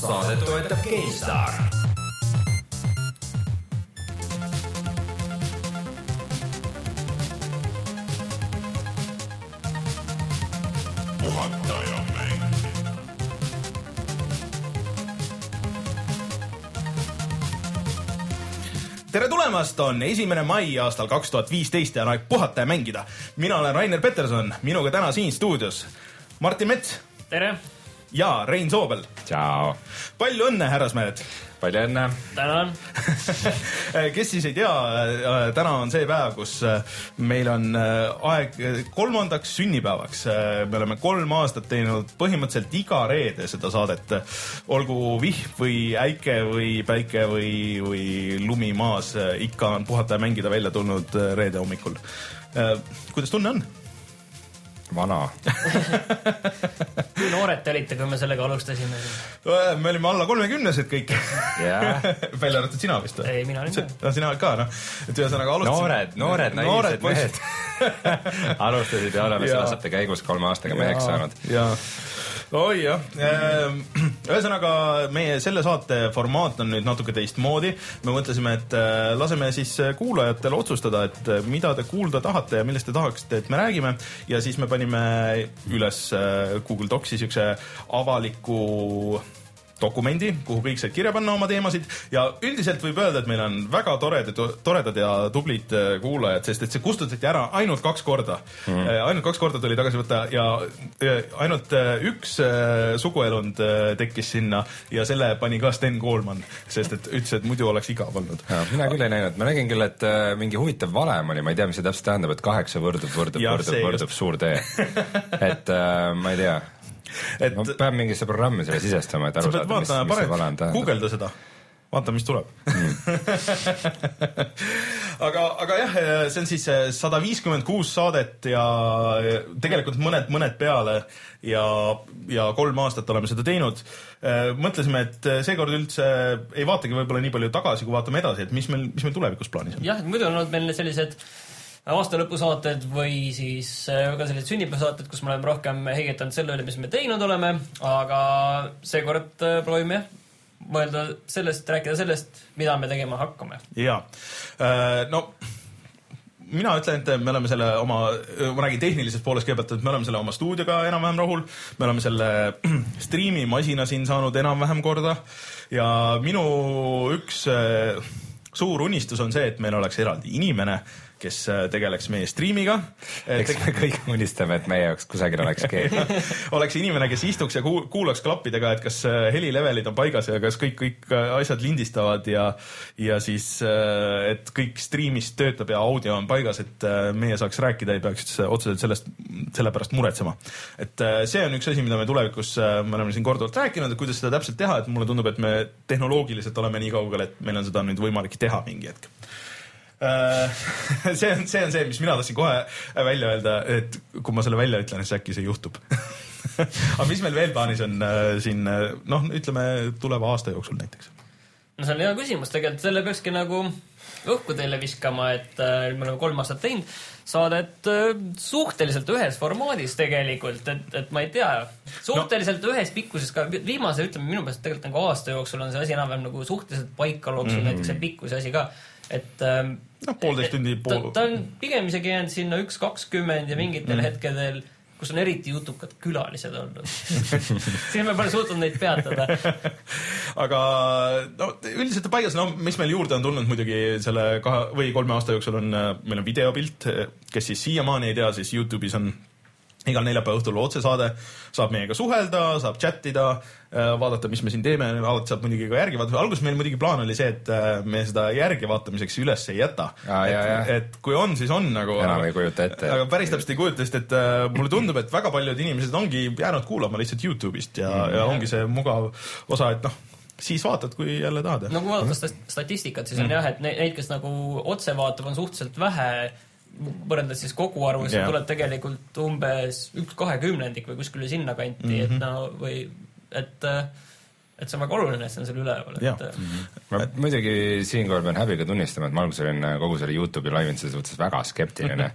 saadet toetab GameStar. tere tulemast, on esimene mai aastal kaks tuhat viisteist ja on aeg puhata ja mängida. mina olen Rainer Peterson, minuga täna siin stuudios Martin Mets tere! ja Rein Soobel. Tšau! palju õnne, härrasmehed! palju õnne! tänan kes siis ei tea, täna on see päev, kus meil on aeg kolmandaks sünnipäevaks. me oleme kolm aastat teinud põhimõtteliselt iga reede seda saadet. olgu vihm või äike või päike või, või lumi maas, ikka on puhata ja mängida välja tulnud reede hommikul. kuidas tunne on? Vana kui noored te olite, kui me sellega alustasime? me olime alla kolmekümnesed kõik yeah. välja arvatud sina vist või? ei, mina olin ka. no sina ka noh, et ühesõnaga alustasime. noored, noored naiivsed mehed alustasid ja oleme selle aastate käigus kolme aastaga meheks saanud. jaa oi jah, ehm, ühesõnaga meie selle saate formaat on nüüd natuke teistmoodi. me mõtlesime, et äh, laseme siis kuulajatel otsustada, et äh, mida te kuulda tahate ja millest te tahaksite, et me räägime. ja siis me panime üles äh, Google Docsi siukse avaliku dokumendi, kuhu kõik said kirja panna oma teemasid. Ja üldiselt võib öelda, et meil on väga toredad, toredad ja tublid äh, kuulajad, sest et see kustutati ära ainult kaks korda. Mm.. ainult kaks korda tuli tagasi võtta ja ainult äh, üks suguelund tekkis sinna ja selle pani ka Sten Koolman, sest et ütles, et muidu oleks igav olnud. mina küll ei näinud, ma nägin küll, et mingi huvitav valem oli, ma ei tea, mis see täpselt tähendab, et kaheksa võrdub, võrdub, võrdub, võrdub suur tee. et äh, ma ei tea et ma pean mingisse programmi selle sisestama, et aru saada, mis, mis see vale on tähendab. guugelda seda, vaata, mis tuleb mm. aga, aga jah, see on siis sada viiskümmend kuus saadet ja tegelikult mõned, mõned peale ja, ja kolm aastat oleme seda teinud. mõtlesime, et seekord üldse ei vaatagi võib-olla nii palju tagasi, kui vaatame edasi, et mis meil, mis meil tulevikus plaanis on. jah, muidu on olnud meil sellised aastalõpusaated või siis äh, ka sellised sünnipäevasaated, kus me oleme rohkem heigetanud selle üle, mis me teinud oleme, aga seekord äh, proovime jah, mõelda sellest, rääkida sellest, mida me tegema hakkame. ja, äh, no mina ütlen, et me oleme selle oma, ma räägin tehnilisest poolest kõigepealt, et me oleme selle oma stuudioga enam-vähem rahul. me oleme selle striimimasina siin saanud enam-vähem korda ja minu üks suur unistus on see, et meil oleks eraldi inimene kes äh, tegeleks meie striimiga. eks me kõik unistame, et meie jaoks kusagil oleks keegi oleks inimene, kes istuks ja kuulaks klappidega, et kas äh, helilevelid on paigas ja kas kõik, kõik äh, asjad lindistavad ja, ja siis, et kõik striimis töötab ja audio on paigas, et meie saaks rääkida, ei peaks otseselt sellest, selle pärast muretsema. et see on üks asi, mida me tulevikus, me oleme siin korduvalt rääkinud, et kuidas seda täpselt teha, et mulle tundub, et me tehnoloogiliselt oleme nii kaugel, et meil on seda nüüd võimalik teha mingi hetk Äh, see on, see on see, mis mina tahtsin kohe välja öelda, et kui ma selle välja ütlen, siis äkki see juhtub aga mis meil veel plaanis on äh, siin noh, ütleme tuleva aasta jooksul näiteks? no see on hea küsimus, tegelikult selle peakski nagu õhku teile viskama, et äh, me oleme kolm aastat teinud saadet äh, suhteliselt ühes formaadis tegelikult, et, et ma ei tea, suhteliselt no. ühes pikkuses ka, viimase, ütleme minu meelest tegelikult nagu aasta jooksul on see asi enam-vähem nagu suhteliselt paika loksunud mm, -hmm. näiteks see pikkuse asi ka, et ähm, noh, poolteist tundi pool. ta on pigem isegi jäänud sinna üks kakskümmend ja mingitel mm. hetkedel, kus on eriti jutukad külalised olnud siis me pole suutnud neid peatada aga no üldiselt on paigas, no mis meil juurde on tulnud muidugi selle kahe või kolme aasta jooksul on, meil on videopilt, kes siis siiamaani ei tea, siis Youtube'is on igal neljapäeva õhtul otsesaade, saab meiega suhelda, saab chat ida, äh, vaadata, mis me siin teeme, alati saab muidugi ka järgi vaadata, alguses meil muidugi plaan oli see, et äh, me seda järgi vaatamiseks üles ei jäta. et, et kui on, siis on nagu. enam ei kujuta ette. aga päris täpselt ei kujuta, sest et äh, mulle tundub, et väga paljud inimesed ongi jäänud kuulama lihtsalt Youtube'ist ja mm, -hmm. ja ongi see mugav osa, et noh siis vaatad, kui jälle tahad. no kui vaadata statistikat, siis on mm. jah, et neid, kes nagu otse vaatab, on suhteliselt vähe võrreldes siis koguarvus yeah. tuleb tegelikult umbes üks kahekümnendik või kuskile sinnakanti mm, -hmm. et mhm. no või et et see on väga oluline, et see on seal üleval, et. -hmm. ma muidugi siinkohal pean häbiga tunnistama, et ma alguses olin äh, kogu selle Youtube'i laiminduse suhtes väga skeptiline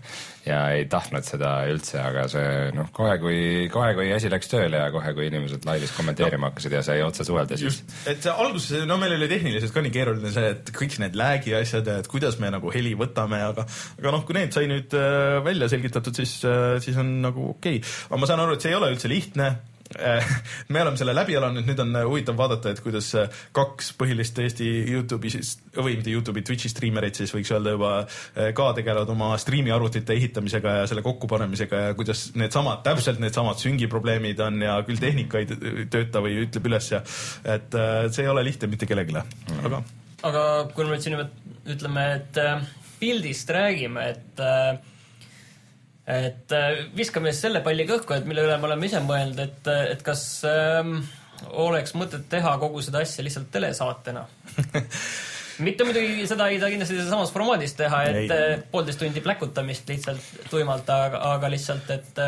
ja ei tahtnud seda üldse, aga see noh, kohe kui, kohe kui asi läks tööle ja kohe, kui inimesed laivis kommenteerima no. hakkasid ja sai otse suhelda, siis. et see alguses, no meil oli tehniliselt ka nii keeruline see, et kõik need lag'i asjad ja et kuidas me nagu heli võtame, aga, aga noh, kui need sai nüüd äh, välja selgitatud, siis, siis on nagu okei okay.. aga ma saan aru, et see ei ole üldse lihtne Äh, me oleme selle läbi elanud, nüüd on äh, huvitav vaadata, et kuidas äh, kaks põhilist Eesti Youtube'i või mitte Youtube'i, Twitch'i striimereid siis võiks öelda juba ka tegelevad oma striimi arvutite ehitamisega ja selle kokkupanemisega ja kuidas needsamad, täpselt needsamad süngiprobleemid on ja küll tehnika ei tööta või ütleb üles ja et see ei ole lihtne mitte kellelegi, aga. aga kui me nüüd siin ütleme, et pildist räägime, et äh, et äh, viskame siis selle palli kõhku, et mille üle me oleme ise mõelnud, et, äh, et kas ähm, oleks mõtet teha kogu seda asja lihtsalt telesaatena mitte muidugi seda ei saa kindlasti samas formaadis teha, et ei. Äh, poolteist tundi pläkutamist lihtsalt tuimalt, aga, aga lihtsalt, et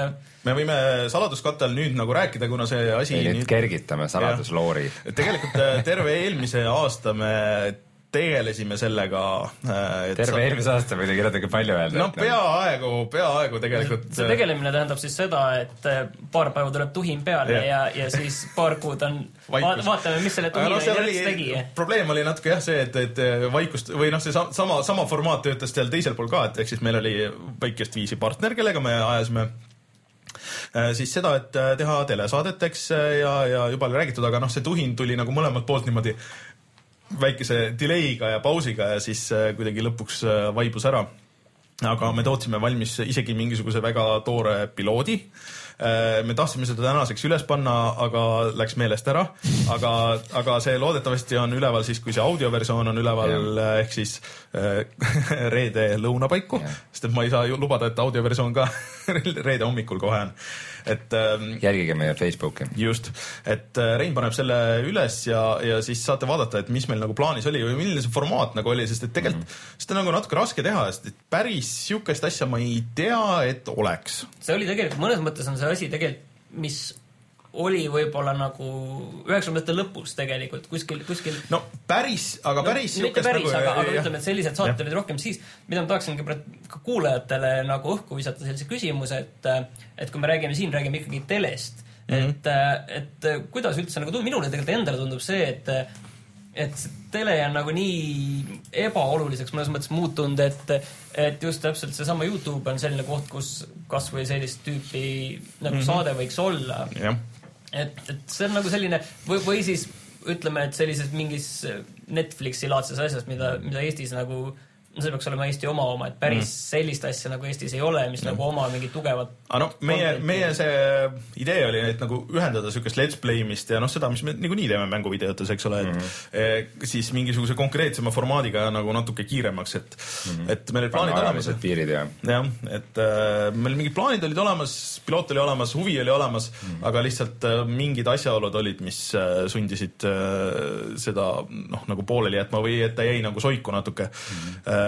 me võime saladuskatte all nüüd nagu rääkida, kuna see asi nüüd kergitame saladusloori. tegelikult terve eelmise aasta me tegelesime sellega. Äh, terve eelmise aasta muidugi natuke palju öelda. no peaaegu, peaaegu tegelikult. see tegelemine tähendab siis seda, et äh, paar päeva tuleb tuhin peale ja, ja, ja siis paar kuud on, vaatame, mis selle tuhina no, järjest tegi. probleem oli natuke jah see, et, et äh, vaikust või noh, see sama, sama formaat töötas seal teisel pool ka, et ehk siis meil oli väikest viisi partner, kellega me ajasime siis seda, et teha telesaadet, eks, ja, ja juba oli räägitud, aga noh, see tuhin tuli nagu mõlemalt poolt niimoodi väikese delay'ga ja pausiga ja siis äh, kuidagi lõpuks äh, vaibus ära. aga me tootsime valmis isegi mingisuguse väga toore piloodi. Äh, me tahtsime seda tänaseks üles panna, aga läks meelest ära. aga, aga see loodetavasti on üleval siis, kui see audioversioon on üleval ehk siis reede lõunapaiku, sest et ma ei saa ju lubada, et audioversioon ka reede hommikul kohe on et ähm,. jälgige meie Facebooki. just, et äh, Rein paneb selle üles ja, ja siis saate vaadata, et mis meil nagu plaanis oli või milline see formaat nagu oli, sest et tegelikult mm -hmm. seda on nagu natuke raske teha, sest et päris sihukest asja ma ei tea, et oleks. see oli tegelikult, mõnes mõttes on see asi tegelikult, mis oli võib-olla nagu üheksakümnendate lõpus tegelikult kuskil, kuskil. no päris, aga päris no,. mitte päris nagu,, aga, aga ütleme, et sellised saated olid rohkem siis, mida ma tahaksingi ka kuulajatele nagu õhku visata sellise küsimuse, et, et kui me räägime siin, räägime ikkagi telest mm, -hmm. et, et kuidas üldse nagu tundub, minule tegelikult endale tundub see, et et tele on nagu nii ebaoluliseks mõnes mõttes muutunud, et, et just täpselt seesama Youtube on selline koht, kus kasvõi sellist tüüpi nagu mm -hmm. saade võiks olla et, et see on nagu selline või, või siis ütleme, et sellises mingis Netflixi laadses asjas, mida, mida Eestis nagu see peaks olema Eesti oma oma, et päris mm. sellist asja nagu Eestis ei ole, mis mm. nagu oma mingi tugevat aga noh, meie, meie see idee oli, et nagu ühendada niisugust let's play imist ja noh, seda, mis me niikuinii teeme mänguvideotes, eks ole, et mm -hmm. siis mingisuguse konkreetsema formaadiga nagu natuke kiiremaks, et mm, -hmm. et meil olid plaanid olemas. piirid ja. jah, et äh, meil mingid plaanid olid olemas, piloot oli olemas, huvi oli olemas mm, -hmm. aga lihtsalt äh, mingid asjaolud olid, mis äh, sundisid äh, seda noh, nagu pooleli jätma või et ta jäi nagu soiku natuke mm. -hmm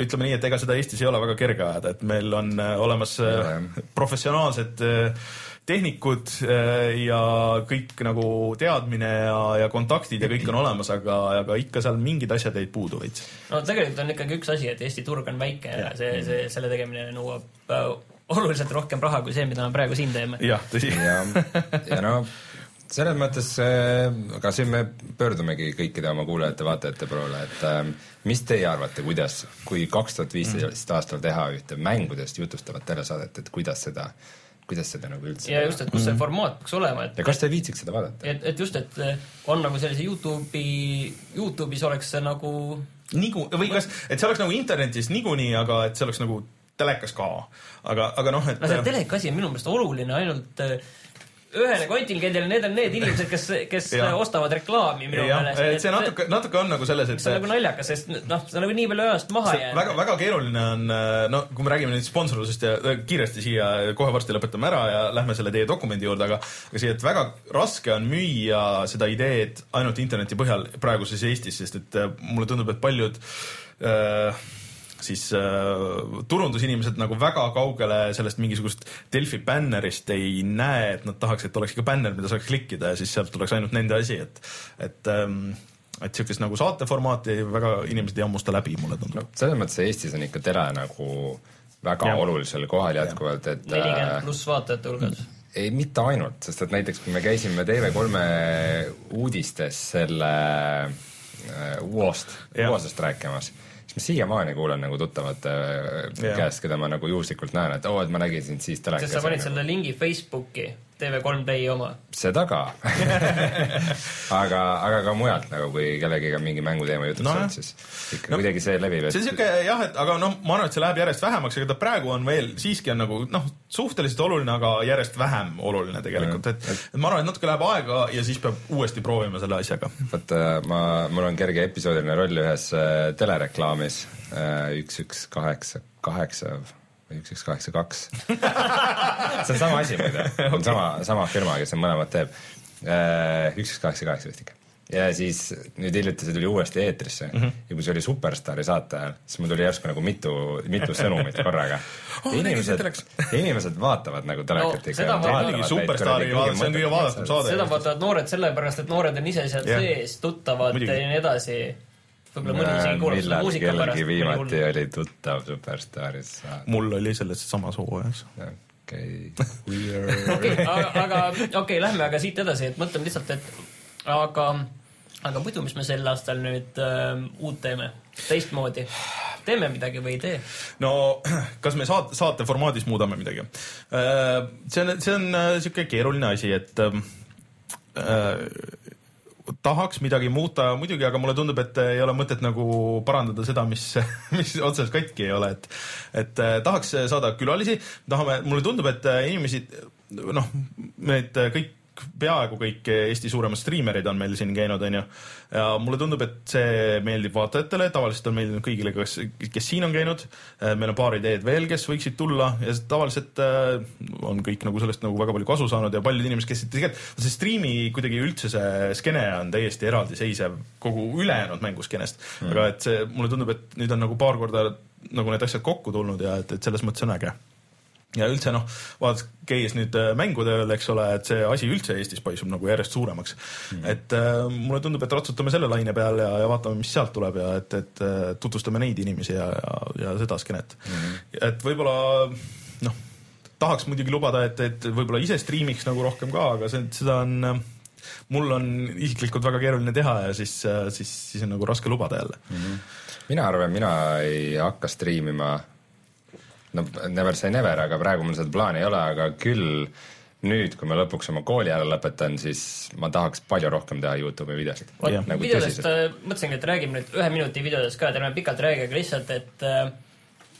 ütleme nii, et ega seda Eestis ei ole väga kerge ajada, et meil on äh, olemas ja, äh, professionaalsed äh, tehnikud ja kõik nagu teadmine ja, ja kontaktid ja kõik on olemas, aga, aga ikka seal mingid asjad jäid puudu veits. no tegelikult on ikkagi üks asi, et Eesti turg on väike ja, ja see, see, selle tegemine nõuab oluliselt rohkem raha kui see, mida me praegu siin teeme. jah, tõsi. ja, ja no selles mõttes, aga siin me pöördumegi kõikide oma kuulajate-vaatajate poole, et äh, mis teie arvate, kuidas, kui kaks tuhat viisteist mm. aastal teha ühte mängudest jutustavat telesaadet, et kuidas seda, kuidas seda nagu üldse ja just, et kus see mm. formaat peaks olema, et ja kas te viitsiks seda vaadata? et, et just, et äh, on nagu sellise Youtube'i, Youtube'is oleks see nagu nigu- või kas, et see oleks nagu internetis niikuinii, aga et see oleks nagu telekas ka. aga, aga noh, et no see teleka asi on minu meelest oluline ainult ühele kontingendile, need on need inimesed, kes, kes ostavad reklaami minu meelest. see natuke, natuke on nagu selles, et see on nagu naljakas, sest noh, see on nagu nii palju ajast maha jäänud. väga, väga keeruline on, no kui me räägime nüüd sponsorlusest ja äh, kiiresti siia kohe varsti lõpetame ära ja lähme selle teie dokumendi juurde, aga aga siia, et väga raske on müüa seda ideed ainult interneti põhjal praeguses Eestis, sest et äh, mulle tundub, et paljud äh, siis äh, turundusinimesed nagu väga kaugele sellest mingisugust Delfi bännerist ei näe, et nad tahaks, et oleks ikka bänner, mida saaks klikkida ja siis sealt tuleks ainult nende asi, et, et ähm, et siukest nagu saateformaati väga inimesed ei hammusta läbi, mulle tundub no,. selles mõttes Eestis on ikka tele nagu väga ja. olulisel kohal jätkuvalt, et nelikümmend äh, pluss vaatajate hulgas ei, mitte ainult, sest et näiteks kui me käisime TV3 uudistes selle äh, UO-st, UO-sest rääkimas ma siiamaani kuulen nagu tuttavate yeah. käest, keda ma nagu juhuslikult näen, et oo oh,, et ma nägin sind siis telekas. sest sa panid selle lingi Facebooki, TV3 Play oma. seda ka aga, aga ka mujalt nagu, kui kellegiga mingi mänguteema jutuks no, on, siis ikka no, kuidagi see levib. see on siuke jah, et aga noh, ma arvan, et see läheb järjest vähemaks, ega ta praegu on veel siiski on nagu noh, suhteliselt oluline, aga järjest vähem oluline tegelikult, et, et ma arvan, et natuke läheb aega ja siis peab uuesti proovima selle asjaga. vot äh, ma, mul on kerge episoodiline roll ühes äh, telereklaamis äh, üks, üks, kaheksa, kaheksa või üks, üks, kaheksa, kaks. see on sama asi muide, on okay. sama, sama firma, kes on mõlemad teeb. üks, üks, kaheksa, kaheksa vist ikka ja siis nüüd hiljuti see tuli uuesti eetrisse mm -hmm. ja kui see oli Superstaari saate ajal, siis mul tuli järsku nagu mitu, mitu sõnumit korraga oh,. inimesed, inimesed vaatavad nagu telekat ikka no,. Superstaari vaadatakse, see on kõige vaadatum saade. seda vaatavad noored sellepärast, et noored on ise seal yeah. sees, tuttavad Muidugi. ja nii edasi võib-olla mõni isegi kuulab seda muusika pärast. viimati oli tuttav Superstaaris. mul oli selles samas hooajas. okei, okei, aga, aga okei okay,, lähme aga siit edasi, et mõtleme lihtsalt, et aga, aga muidu, mis me sel aastal nüüd äh, uut teeme, teistmoodi? teeme midagi või ei tee? no kas me saate, saate formaadis muudame midagi? Äh, see on, see on niisugune äh, keeruline asi, et äh, tahaks midagi muuta muidugi, aga mulle tundub, et ei ole mõtet nagu parandada seda, mis, mis otseselt katki ei ole, et et eh, tahaks saada külalisi, tahame, mulle tundub, et eh, inimesi noh, need kõik peaaegu kõik Eesti suuremad striimerid on meil siin käinud, onju. ja mulle tundub, et see meeldib vaatajatele, tavaliselt on meeldinud kõigile, kes, kes siin on käinud. meil on paar ideed veel, kes võiksid tulla ja tavaliselt äh, on kõik nagu sellest nagu väga palju kasu saanud ja paljud inimesed, kes tegelikult, see striimi kuidagi üldse see skeene on täiesti eraldiseisev kogu ülejäänud mänguskenest mm.. aga et see, mulle tundub, et nüüd on nagu paar korda nagu need asjad kokku tulnud ja et, et selles mõttes on äge ja üldse noh, vaadates, käies nüüd äh, mängutööl, eks ole, et see asi üldse Eestis paisub nagu järjest suuremaks mm.. et äh, mulle tundub, et ratsutame selle laine peal ja, ja vaatame, mis sealt tuleb ja et, et äh, tutvustame neid inimesi ja, ja, ja seda skeenet mm.. et võib-olla noh, tahaks muidugi lubada, et, et võib-olla ise striimiks nagu rohkem ka, aga see, seda on äh, mul on isiklikult väga keeruline teha ja siis, siis, siis on nagu raske lubada jälle mm. -hmm. mina arvan, mina ei hakka striimima no never say never, aga praegu mul seda plaani ei ole, aga küll nüüd, kui ma lõpuks oma kooli ära lõpetan, siis ma tahaks palju rohkem teha Youtube'i videosid. Nagu videodest äh, mõtlesingi, et räägime nüüd ühe minuti videodest ka, et ärme pikalt räägi, aga lihtsalt, et äh,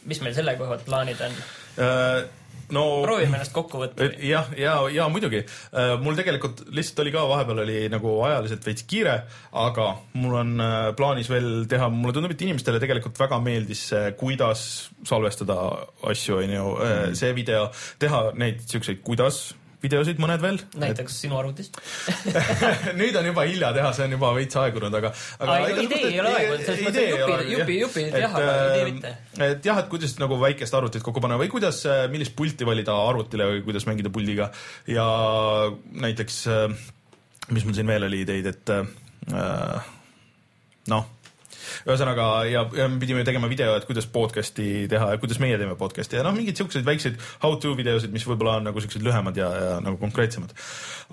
mis meil selle koha pealt plaanid on äh,? No proovime ennast kokku võtta. jah, ja, ja, ja muidugi uh,. mul tegelikult lihtsalt oli ka vahepeal oli nagu ajaliselt veits kiire, aga mul on uh, plaanis veel teha, mulle tundub, et inimestele tegelikult väga meeldis see, kuidas salvestada asju, onju, uh, mm. see video, teha neid siukseid, kuidas videosid mõned veel. näiteks et... sinu arvutist nüüd on juba hilja teha, see on juba veits aegunud, aga, aga. idee ei ole aegunud, selles mõttes, jupi, jupi, jupi jah, aga idee äh, mitte. et jah, et kuidas nagu väikest arvutit kokku panna või kuidas, äh, millist pulti valida arvutile või kuidas mängida puldiga ja näiteks, äh, mis mul siin veel oli ideid, et noh ühesõnaga ja, ja me pidime tegema video, et kuidas podcast'i teha ja kuidas meie teeme podcast'i ja noh, mingeid siukseid väikseid how to videosid, mis võib-olla on nagu siuksed lühemad ja, ja nagu konkreetsemad.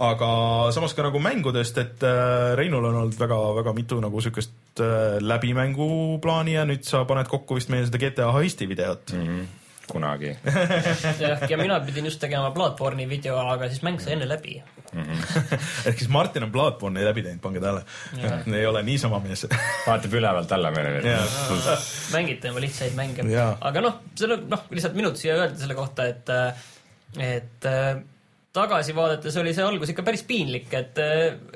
aga samas ka nagu mängudest, et äh, Reinul on olnud väga-väga mitu nagu siukest äh, läbimänguplaani ja nüüd sa paned kokku vist meie seda GTA heisti videot mm. -hmm kunagi jah, ja mina pidin just tegema Bloodborne'i video, aga siis mäng sai enne läbi mm -hmm. ehk siis Martin on Bloodborne'i läbi teinud, pange tähele. ei ole niisama mees vaatab ülevalt alla meile. mängite oma lihtsaid mänge. aga noh, selle noh, lihtsalt minut siia öelda selle kohta, et, et tagasi vaadates oli see algus ikka päris piinlik, et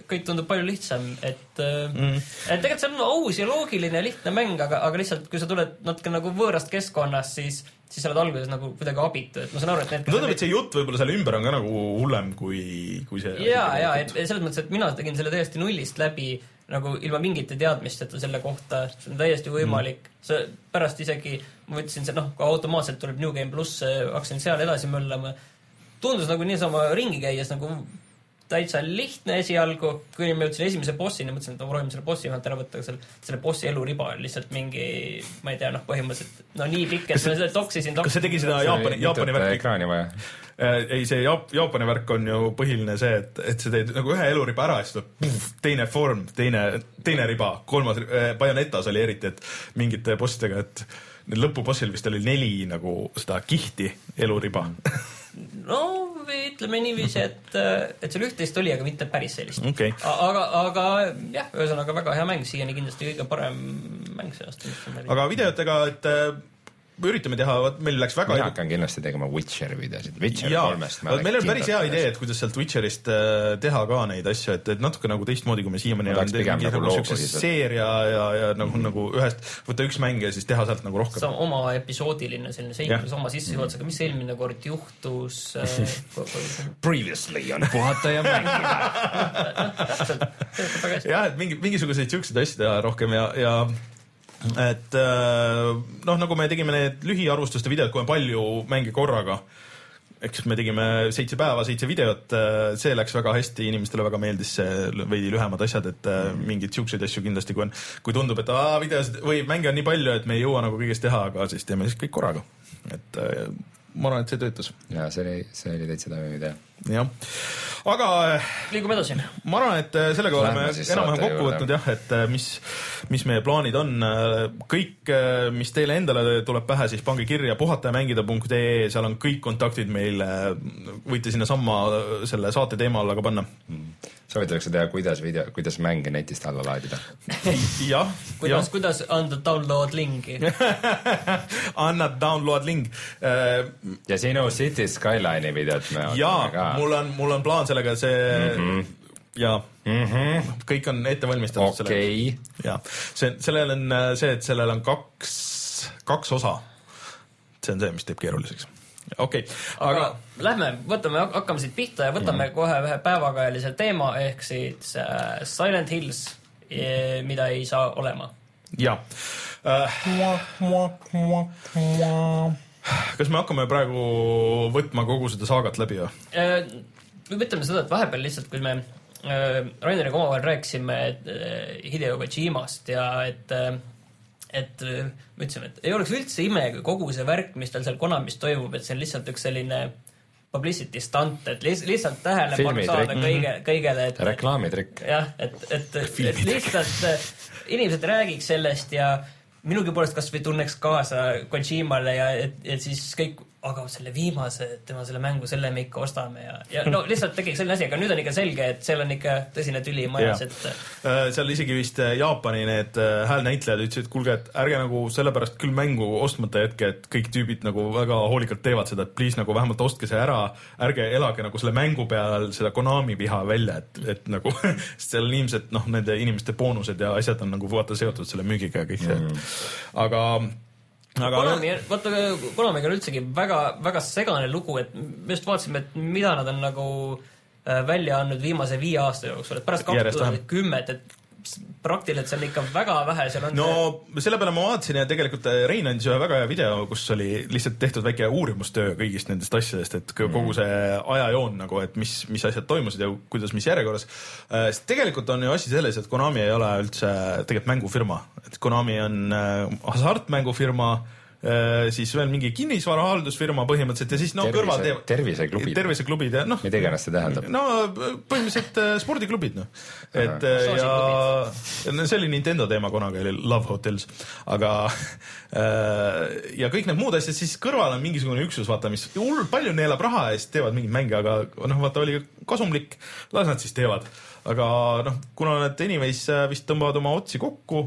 kõik tundub palju lihtsam, et mm., et tegelikult see on aus ja loogiline ja lihtne mäng, aga, aga lihtsalt kui sa tuled natuke nagu võõrast keskkonnast, siis siis sa oled alguses nagu kuidagi abitu, et ma saan aru, et need. tundub, et see jutt võib-olla selle ümber on ka nagu hullem kui, kui see. ja, ja et selles mõttes, et mina tegin selle täiesti nullist läbi nagu ilma mingite teadmisteta selle kohta, see on täiesti võimalik mm.. see pärast isegi, ma ütlesin, see noh, automaatselt tuleb New Game pluss, hakkasin seal edasi möllama. tundus nagu niisama ringi käies nagu täitsa lihtne esialgu, kuni ma jõudsin esimese bossini, mõtlesin, et ma proovin selle bossi vahelt ära võtta, aga seal selle bossi eluriba oli lihtsalt mingi, ma ei tea, noh, põhimõtteliselt no nii pikk, et ma seda toksisin. kas see tegi seda Jaapani, Jaapani värki? ekraani vaja äh,? ei, see Jaap-, Jaapani värk on ju põhiline see, et, et sa teed nagu ühe eluriba ära ja siis tuleb teine vorm, teine, teine riba, kolmas äh,, Bayonetas oli eriti, et mingite bossidega, et lõpubossil vist oli neli nagu seda kihti eluriba no ütleme niiviisi, et, et seal üht-teist oli, aga mitte päris sellist okay.. aga, aga jah, ühesõnaga väga hea mäng, siiani kindlasti kõige parem mäng see aasta. aga videotega, et me üritame teha, vot meil läks väga mina hakkan kindlasti tegema Witcheri videosid, Witcher kolmest. meil on päris hea idee, et kuidas sealt Witcherist äh, teha ka neid asju, et, et natuke nagu teistmoodi, kui me siiamaani oleme teinud nagu, nagu siukse seeria ja, ja nagu mm, -hmm. nagu ühest, võtta üks mäng ja siis teha sealt nagu rohkem. oma episoodiline selline seiklus oma sissejuhatusega, mis eelmine kord juhtus äh, Previously on puhata ja mängida jah, et mingi, mingisuguseid siukseid asju teha rohkem ja, ja et äh, noh, nagu me tegime need lühiarvustuste videod, kui on palju mänge korraga, eks me tegime seitse päeva, seitse videot, äh, see läks väga hästi, inimestele väga meeldis see veidi lühemad asjad, et äh, mingeid siukseid asju kindlasti, kui on, kui tundub, et aa, videosid või mänge on nii palju, et me ei jõua nagu kõigest teha, aga siis teeme siis kõik korraga. et ma arvan, et see töötas. ja see oli, see oli täitsa toimiv idee. Jah, aga. liigume edasi. ma arvan, et äh, sellega oleme enam-vähem kokku võtnud jah, et äh, mis, mis meie plaanid on. Kõik, mis teile endale tuleb pähe, siis pange kirja puhatajamängida.ee, seal on kõik kontaktid meil. võite sinnasamma selle saate teema alla ka panna mm soovitakse teha, kuidas video, kuidas mänge netist alla laadida jah. kuidas, kuidas anda download lingi anna download link uh,. ja sinu City Skyline'i videot me ootame ka. Mul on, mul on plaan sellega, see mm -hmm. ja mm -hmm. kõik on ette valmistatud okay.. ja see, sellel on äh, see, et sellel on kaks, kaks osa. see on see, mis teeb keeruliseks okei okay., aga, aga lähme, võtame, hakkame siit pihta ja võtame mm. kohe ühe päevakajalise teema ehk siis äh, Silent Hills, e, mida ei saa olema. jah äh,. Kas me hakkame praegu võtma kogu seda saagat läbi või äh,? ütleme seda, et vahepeal lihtsalt, kui me äh, Raineriga omavahel rääkisime äh, Hideo Kojimast ja et et me ütlesime, et ei oleks üldse ime, kui kogu see värk, mis tal seal Konamis toimub, et see on lihtsalt üks selline publicity stunt, et lihtsalt tähelepanu saada kõige, mhm. kõigele, et reklaamitrikk. jah, et, et, et lihtsalt äh, inimesed räägiks sellest ja minugi poolest kasvõi tunneks kaasa Kojimale ja et, et siis kõik aga selle viimase, tema selle mängu, selle me ikka ostame ja, ja no lihtsalt tegi selline asi, aga nüüd on ikka selge, et seal on ikka tõsine tüli majas, et. Äh, seal isegi vist äh, Jaapani need äh, häälnäitlejad ütlesid, et kuulge, et ärge nagu sellepärast küll mängu ostmata jätke, et kõik tüübid nagu väga hoolikalt teevad seda, et please nagu vähemalt ostke see ära, ärge elage nagu selle mängu peal seda Konami viha välja, et, et nagu sest seal on ilmselt noh, nende inimeste boonused ja asjad on nagu vaata seotud selle müügiga ja kõik see mm., aga aga Konami, vaata Konamiga on üldsegi väga, väga segane lugu, et me just vaatasime, et mida nad on nagu äh, välja andnud viimase viie aasta jooksul, et pärast kaks tuhat kümmet, et praktiliselt seal ikka väga vähe seal on. no see... selle peale ma vaatasin ja tegelikult äh, Rein andis ühe väga hea video, kus oli lihtsalt tehtud väike uurimustöö kõigist nendest asjadest, et kogu mm. see ajajoon nagu, et mis, mis asjad toimusid ja kuidas, mis järjekorras. Äh, sest tegelikult on ju asi selles, et Konami ei ole üldse tegelikult mängufirma, et Konami on hasartmängufirma Äh, siis veel mingi kinnisvarahaldusfirma põhimõtteliselt ja siis no Tervise, kõrval teevad. terviseklubid. terviseklubid ja noh. mida iganes see tähendab. no põhimõtteliselt äh, spordiklubid noh, et. Äh, ja no see oli Nintendo teema kunagi oli Love Hotels, aga ja kõik need muud asjad, siis kõrval on mingisugune üksus, vaata, mis hullult palju neelab raha ja siis teevad mingeid mänge, aga noh, vaata oli kasumlik, las nad siis teevad. aga noh, kuna nad anyways vist tõmbavad oma otsi kokku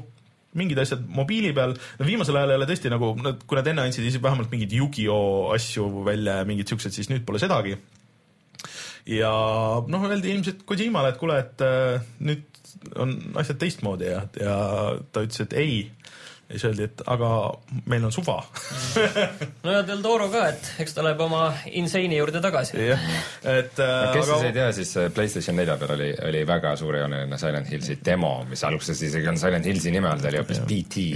mingid asjad mobiili peal, no viimasel ajal ei ole tõesti nagu, kui nad enne andsid isegi vähemalt mingeid Yu-Gi-Oh! asju välja ja mingid siuksed, siis nüüd pole sedagi. ja noh, öeldi ilmselt Kojimale, et kuule, et äh, nüüd on asjad teistmoodi ja, ja ta ütles, et ei, ja siis öeldi, et aga meil on suva no ja Del Toro ka, et eks ta läheb oma Insane'i juurde tagasi. jah, et no, kes aga... siis ei tea, siis Playstation nelja peal oli, oli väga suurejooneline Silent Hillsi demo, mis alguses isegi on Silent Hillsi nime all, ta oli hoopis BT.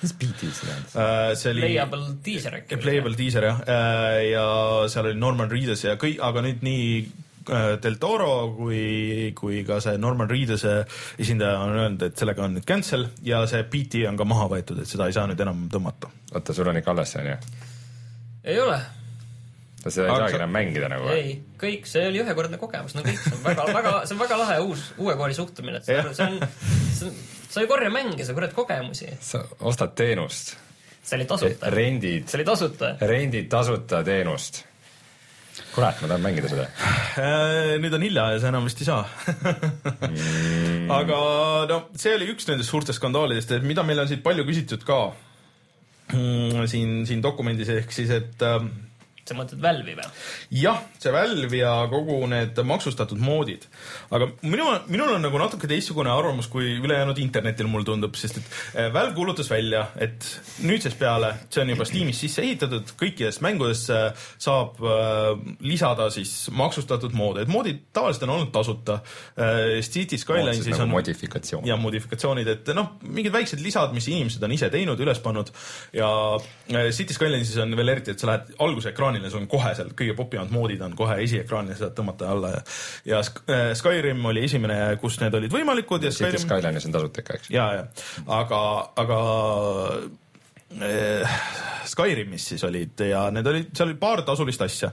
mis BT siis tähendas uh,? see oli Playable teaser äkki. Playable teaser jah uh,, ja seal oli Norman Reedus ja kõik, aga nüüd nii Äh, Del Toro kui, kui ka see Norman Reeduse esindaja on öelnud, et sellega on nüüd cancel ja see PT on ka maha võetud, et seda ei saa nüüd enam tõmmata. oota, sul on ikka alles see on ju? ei ole. seda ei saagi enam mängida nagu? ei, kõik, see oli ühekordne kogemus, no kõik, see on väga, väga, see on väga lahe uus, uue kooli suhtumine, et see on, see on, sa ei korja mänge, sa korjad kogemusi. sa ostad teenust. see oli tasuta. rendid. see oli tasuta. rendid tasuta teenust kurat, ma tahan mängida seda. Äh, nüüd on hilja ja sa enam vist ei saa mm. aga no see oli üks nendest suurtest skandaalidest, et mida meil on siit palju küsitud ka mm, siin, siin dokumendis ehk siis, et ähm, sa mõtled Valve'i või? jah, see Valve ja kogu need maksustatud moodid. aga minu, minul on nagu natuke teistsugune arvamus kui ülejäänud internetil, mulle tundub, sest et eh, Valve kuulutas välja, et nüüdsest peale, see on juba Steamis sisse ehitatud, kõikidesse mängudesse saab äh, lisada siis maksustatud moode, et moodid tavaliselt on olnud tasuta. City Skylinesis nagu on modifikatsioon. ja modifikatsioonid, et noh, mingid väiksed lisad, mis inimesed on ise teinud, üles pannud ja City Skylinesis on veel eriti, et sa lähed alguse ekraanile ekraanile, sul on kohe seal kõige popimad moodid on kohe esiekraanil, saad tõmmata alla ja ja äh, Skyrim oli esimene, kus need olid võimalikud ja Skyrim. Skyline'is on tasuta ikka, eks? ja, ja aga, aga äh, Skyrimis siis olid ja need olid, seal oli paar tasulist asja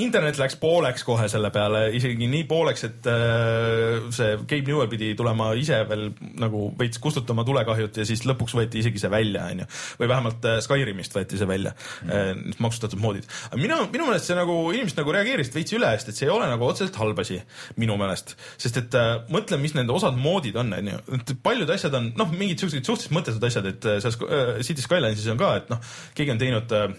internet läks pooleks kohe selle peale, isegi nii pooleks, et äh, see Gabe Newell pidi tulema ise veel nagu veits kustutama tulekahjut ja siis lõpuks võeti isegi see välja, onju. või vähemalt äh, Skyrimist võeti see välja mm., need maksustatud moodid. mina, minu meelest see nagu, inimesed nagu reageerisid veits üle, sest et see ei ole nagu otseselt halb asi, minu meelest. sest et äh, mõtle, mis nende osad moodid on, onju. et paljud asjad on, noh, mingid siuksed suhteliselt mõttetud asjad, et seal äh, City Skylinesis on ka, et noh, keegi on teinud äh,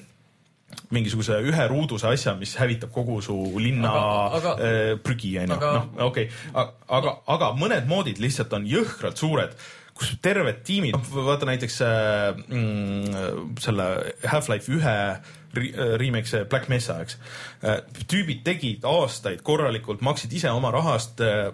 mingisuguse ühe ruuduse asja, mis hävitab kogu su linna aga, aga, äh, prügi, onju. noh, okei okay., aga, aga mõned moodid lihtsalt on jõhkralt suured kus terved tiimid, vaata näiteks äh, mm, selle Half-Life ühe äh, remake, see Black Mesa, eks äh,. tüübid tegid aastaid korralikult, maksid ise oma rahast äh,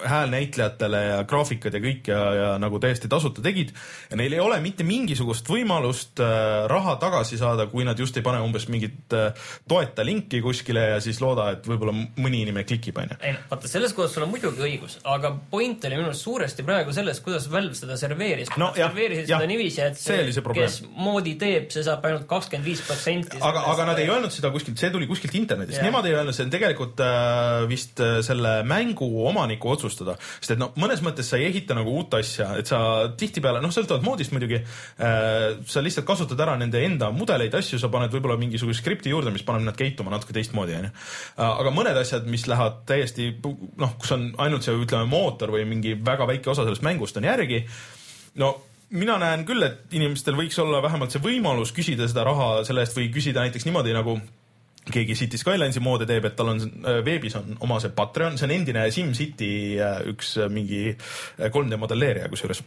häälnäitlejatele ja graafikad ja kõik ja, ja nagu täiesti tasuta tegid. ja neil ei ole mitte mingisugust võimalust äh, raha tagasi saada, kui nad just ei pane umbes mingit äh, toeta linki kuskile ja siis looda, et võib-olla mõni inimene klikib, onju. ei noh, vaata selles kohas sul on muidugi õigus, aga point oli minu arust suuresti praegu selles, kuidas Valve seda serveeris no,. serveerisid seda niiviisi, et see, see kes moodi teeb, see saab ainult kakskümmend viis protsenti. aga, aga nad ei öelnud seda kuskilt, see tuli kuskilt internetist, nemad ei öelnud, see on tegelikult äh, vist äh, selle mängu omaniku otsus otsustada. sest et noh, mõnes mõttes sa ei ehita nagu uut asja, et sa tihtipeale, noh, sõltuvalt moodist muidugi äh,, sa lihtsalt kasutad ära nende enda mudeleid, asju, sa paned võib-olla mingisuguse skripti juurde, mis paneb nad käituma natuke teistmoodi, onju. Äh, aga mõned asjad, mis lähevad täiesti noh, kus on ainult see, ütleme, mootor või mingi väga väike osa sellest mängust on järgi, no mina näen küll, et inimestel võiks olla vähemalt see võimalus küsida seda raha selle eest või küsida näiteks niimoodi nagu keegi City Skylinesi moodi teeb, et tal on äh, veebis on oma see Patreon, see on endine SimCity äh, üks äh, mingi 3D modelleerija kusjuures.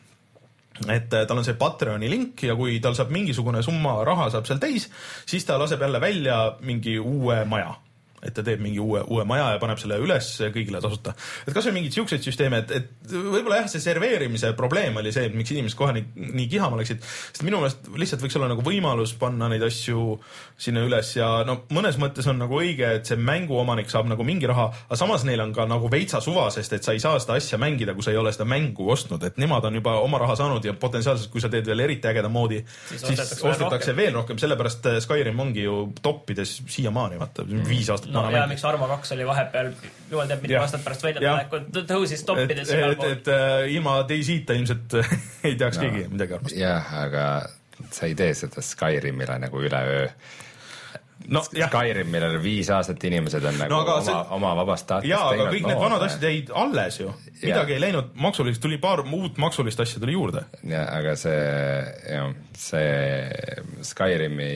Et tal on see Patreoni link ja kui tal saab mingisugune summa raha saab seal täis, siis ta laseb jälle välja mingi uue maja et ta teeb mingi uue, uue maja ja paneb selle üles kõigile tasuta. et kasvõi mingeid siukseid süsteeme, et, et võib-olla jah, see serveerimise probleem oli see, et miks inimesed kohe nii, nii kihama läksid, sest minu meelest lihtsalt võiks olla nagu võimalus panna neid asju sinna üles ja no mõnes mõttes on nagu õige, et see mänguomanik saab nagu mingi raha, aga samas neil on ka nagu veitsa suva, sest et sa ei saa seda asja mängida, kui sa ei ole seda mängu ostnud, et nemad on juba oma raha saanud ja potentsiaalselt, kui sa teed veel eriti ägeda moodi, siis, ostetakse veel rohkem, sellepärast Skyrim ongi ju toppides siiamaani, vaata, viis aastat no ja miks Arma kaks oli vahepeal, jumal teab, mitu aastat pärast väljatulekut tõusis toppides igal pool. et, et äh, ilma Daisy-ta ilmselt ei teaks no, keegi midagi arvata. jah, aga sa ei tee seda Skyrimile nagu üleöö no, Skyrim, millel viis aastat inimesed on nagu no, oma see..., oma vabast tahtest jaa, aga kõik need vanad asjad jäid alles ju. midagi ei läinud maksuliseks, tuli paar uut maksulist asja tuli juurde. jaa, aga see, jah, see Skyrimi,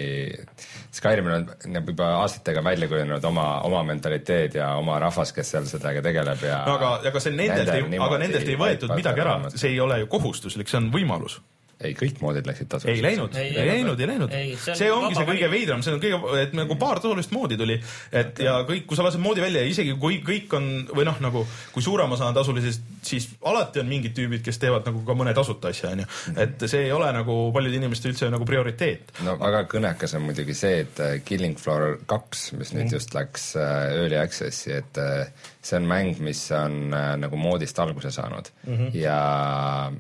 Skyrimil on nagu juba aastatega välja kujunenud oma, oma mentaliteet ja oma rahvas, kes seal sellega tegeleb ja no aga, aga see nendelt ei, aga nendelt ei võetud midagi ära, see ei ole ju kohustuslik, see on võimalus ei, kõik moodid läksid tasuliseks. ei läinud, ei läinud, ei läinud. see, ongi see kõige veidram, see on kõige, et nagu paar tasulist moodi tuli, et ja kõik, kui sa lased moodi välja, isegi kui kõik on või noh, nagu kui suurem osa on tasulisest, siis alati on mingid tüübid, kes teevad nagu ka mõne tasuta asja, onju. Mhm. et see ei ole nagu paljude inimeste üldse nagu prioriteet. no väga kõnekas on muidugi see, et äh, Killing Floor kaks, mis nüüd mm. just läks äh, Early Access'i, et äh, see on mäng, mis on nagu moodist alguse saanud mm -hmm. ja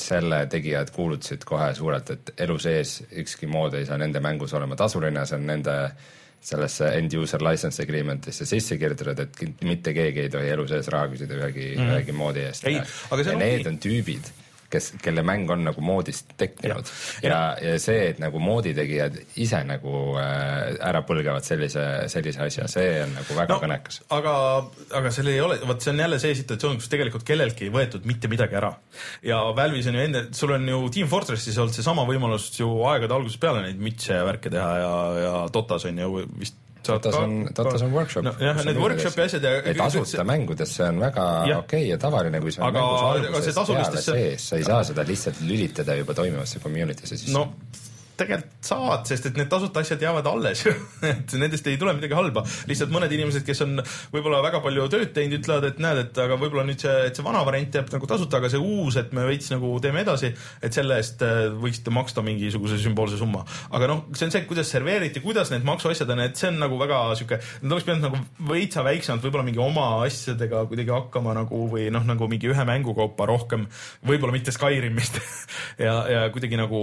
selle tegijad kuulutasid kohe suurelt, et elu sees ükski mood ei saa nende mängus olema tasuline, see on nende sellesse end user license agreement'isse sisse kirjutatud, et mitte keegi ei tohi elu sees raha küsida ühegi mm, ühegi moodi eest. ja, ja need on tüübid kes, kelle mäng on nagu moodist tekkinud ja, ja, ja see, et nagu mooditegijad ise nagu äh, ära põlgavad sellise, sellise asja, see on nagu väga no, kõnekas. aga, aga seal ei ole, vot see on jälle see situatsioon, kus tegelikult kelleltki ei võetud mitte midagi ära. ja Valve'is on ju enne, sul on ju Team Fortressis olnud seesama võimalus ju aegade algusest peale neid mütse ja värke teha ja, ja Dotas on ju vist Datas on, Datas on workshop no,. jah, need workshopi asjad ja. et tasuta see on väga okei okay ja tavaline, kui see on aga, mängus algusest peale sees, sa ei saa seda lihtsalt lülitada juba toimivasse community'sse sisse. no tegelikult saad, sest et need tasuta asjad jäävad alles ju et nendest ei tule midagi halba. lihtsalt mõned inimesed, kes on võib-olla väga palju tööd teinud, ütlevad, et näed, et aga võib-olla nüüd see, et see vana variant jääb nagu tasuta, aga see uus, et me veits nagu teeme edasi, et selle eest äh, võiksite maksta mingisuguse sümboolse summa. aga noh, see on see, kuidas serveeriti, kuidas need maksuasjad on, et see on nagu väga sihuke, nad oleks pidanud nagu veitsa väiksemalt võib-olla mingi oma asjadega kuidagi hakkama nagu või noh, nagu mingi ühe mängukaupa rohkem, võib-olla mitte Skyrimist ja, ja kuidagi nagu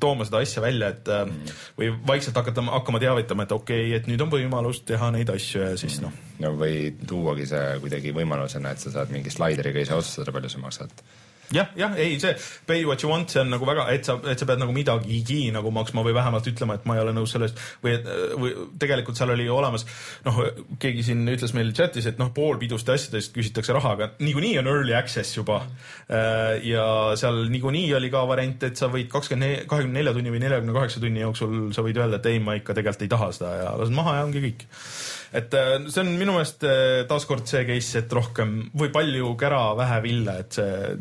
tooma seda asja välja, et mm. või vaikselt hakata, hakkama teavitama, et okei okay,, et nüüd on võimalus teha neid asju ja siis noh. no või tuuagi see kuidagi võimalusena, et sa saad mingi slaideriga ise otsustada, palju sa maksad jah, jah, ei see pay what you want, see on nagu väga, et sa, et sa pead nagu midagigi nagu maksma või vähemalt ütlema, et ma ei ole nõus sellest või, või tegelikult seal oli olemas noh, keegi siin ütles meil chatis, et noh, pool piduste asjadest küsitakse raha, aga niikuinii on early access juba. Äh, ja seal niikuinii oli ka variant, et sa võid kakskümmend, kahekümne nelja tunni või neljakümne kaheksa tunni jooksul sa võid öelda, et ei, ma ikka tegelikult ei taha seda ja lased maha ja ongi kõik et äh, see on minu meelest äh, taaskord see case, et rohkem või palju kära, vähe villa, et see,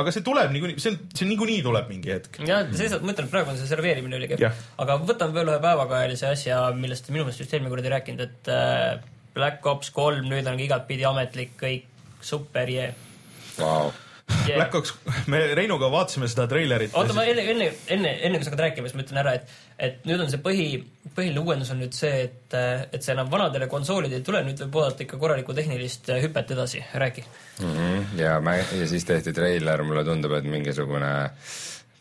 aga see tuleb niikuinii, see on, see niikuinii tuleb mingi hetk. ja seesama, ma ütlen, praegu on see serveerimine ülikehv, aga võtame veel ühe päevakajalise asja, millest minu meelest just eelmine kord ei rääkinud, et äh, Black Ops kolm nüüd on igatpidi ametlik, kõik super jee. Wow yeah.. Black Ops, me Reinuga vaatasime seda treilerit. oota, ma enne, enne, enne, enne kui sa hakkad rääkima, siis ma ütlen ära, et, et nüüd on see põhi, põhiline uuendus on nüüd see, et, et see enam vanadele konsoolidele ei tule, nüüd võib oodata ikka korralikku tehnilist hüpet edasi, räägi mm. -hmm. ja mä-, ja siis tehti treiler, mulle tundub, et mingisugune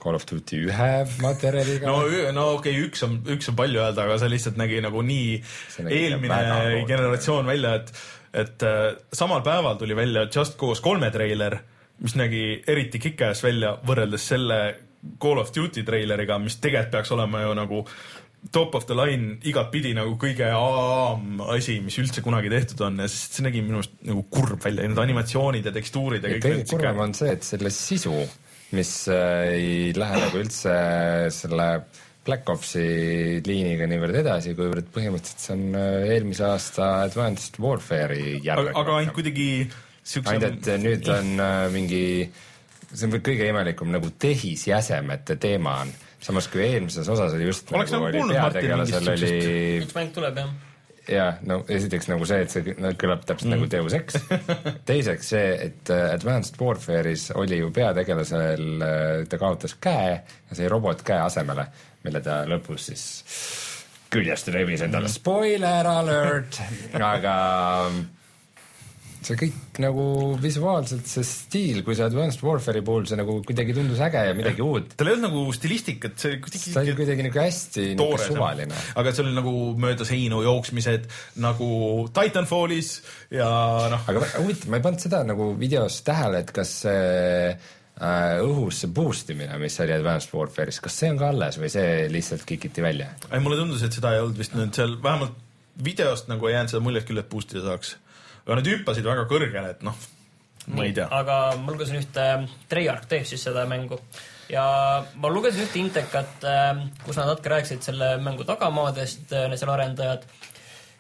Call of Duty ühe materjaliga. no, no okei okay,, üks on, üks on palju öelda, aga see lihtsalt nägi nagu nii eelmine generatsioon välja, et, et äh, samal päeval tuli välja Just Cause kolme treiler mis nägi eriti kick-ass välja võrreldes selle Call of Duty treileriga, mis tegelikult peaks olema ju nagu top of the line igatpidi nagu kõige aam asi, mis üldse kunagi tehtud on ja see nägi minu arust nagu kurb välja ja need animatsioonid ja tekstuurid ja kõik. kõige kurvem on see, et selle sisu, mis äh, ei lähe nagu üldse selle Black Opsi liiniga niivõrd edasi, kuivõrd põhimõtteliselt see on äh, eelmise aasta Advanced Warfare'i järg. aga ainult kuidagi ainult et nüüd on äh, mingi, see on kõige imelikum nagu tehisjäsemete teema on. samas kui eelmises osas oli just Oleks nagu, nagu oli peategelasel oli. üks mäng tuleb jah ja no esiteks nagu see, et see no, kõlab täpselt mm. nagu Deus Ex. teiseks see, et äh, Advanced Warfare'is oli ju peategelasel, ta kaotas käe ja sai robotkäe asemele, mille ta lõpus siis küljest rebis endale mm., spoiler alert, aga see kõik nagu visuaalselt, see stiil, kui see Advanced Warfare'i puhul see nagu kuidagi tundus äge ja midagi ja. uut. tal ei olnud nagu stilistikat, see kuidagi. ta oli kuidagi nagu hästi toore, suvaline. aga see oli nagu mööda seinu jooksmised nagu Titanfallis ja noh. aga huvitav, ma ei pannud seda nagu videos tähele, et kas see äh, õhus see boost imine, mis oli Advanced Warfare'is, kas see on ka alles või see lihtsalt kikiti välja? ei, mulle tundus, et seda ei olnud vist nüüd seal, vähemalt videost nagu ei jäänud seda muljet küll, et boost ida saaks. Aga nad hüppasid väga kõrgele, et noh, ma ei tea. aga ma lugesin ühte, Treyarch teeb siis seda mängu ja ma lugesin ühte intekat, kus nad natuke rääkisid selle mängu tagamaadest, seal arendajad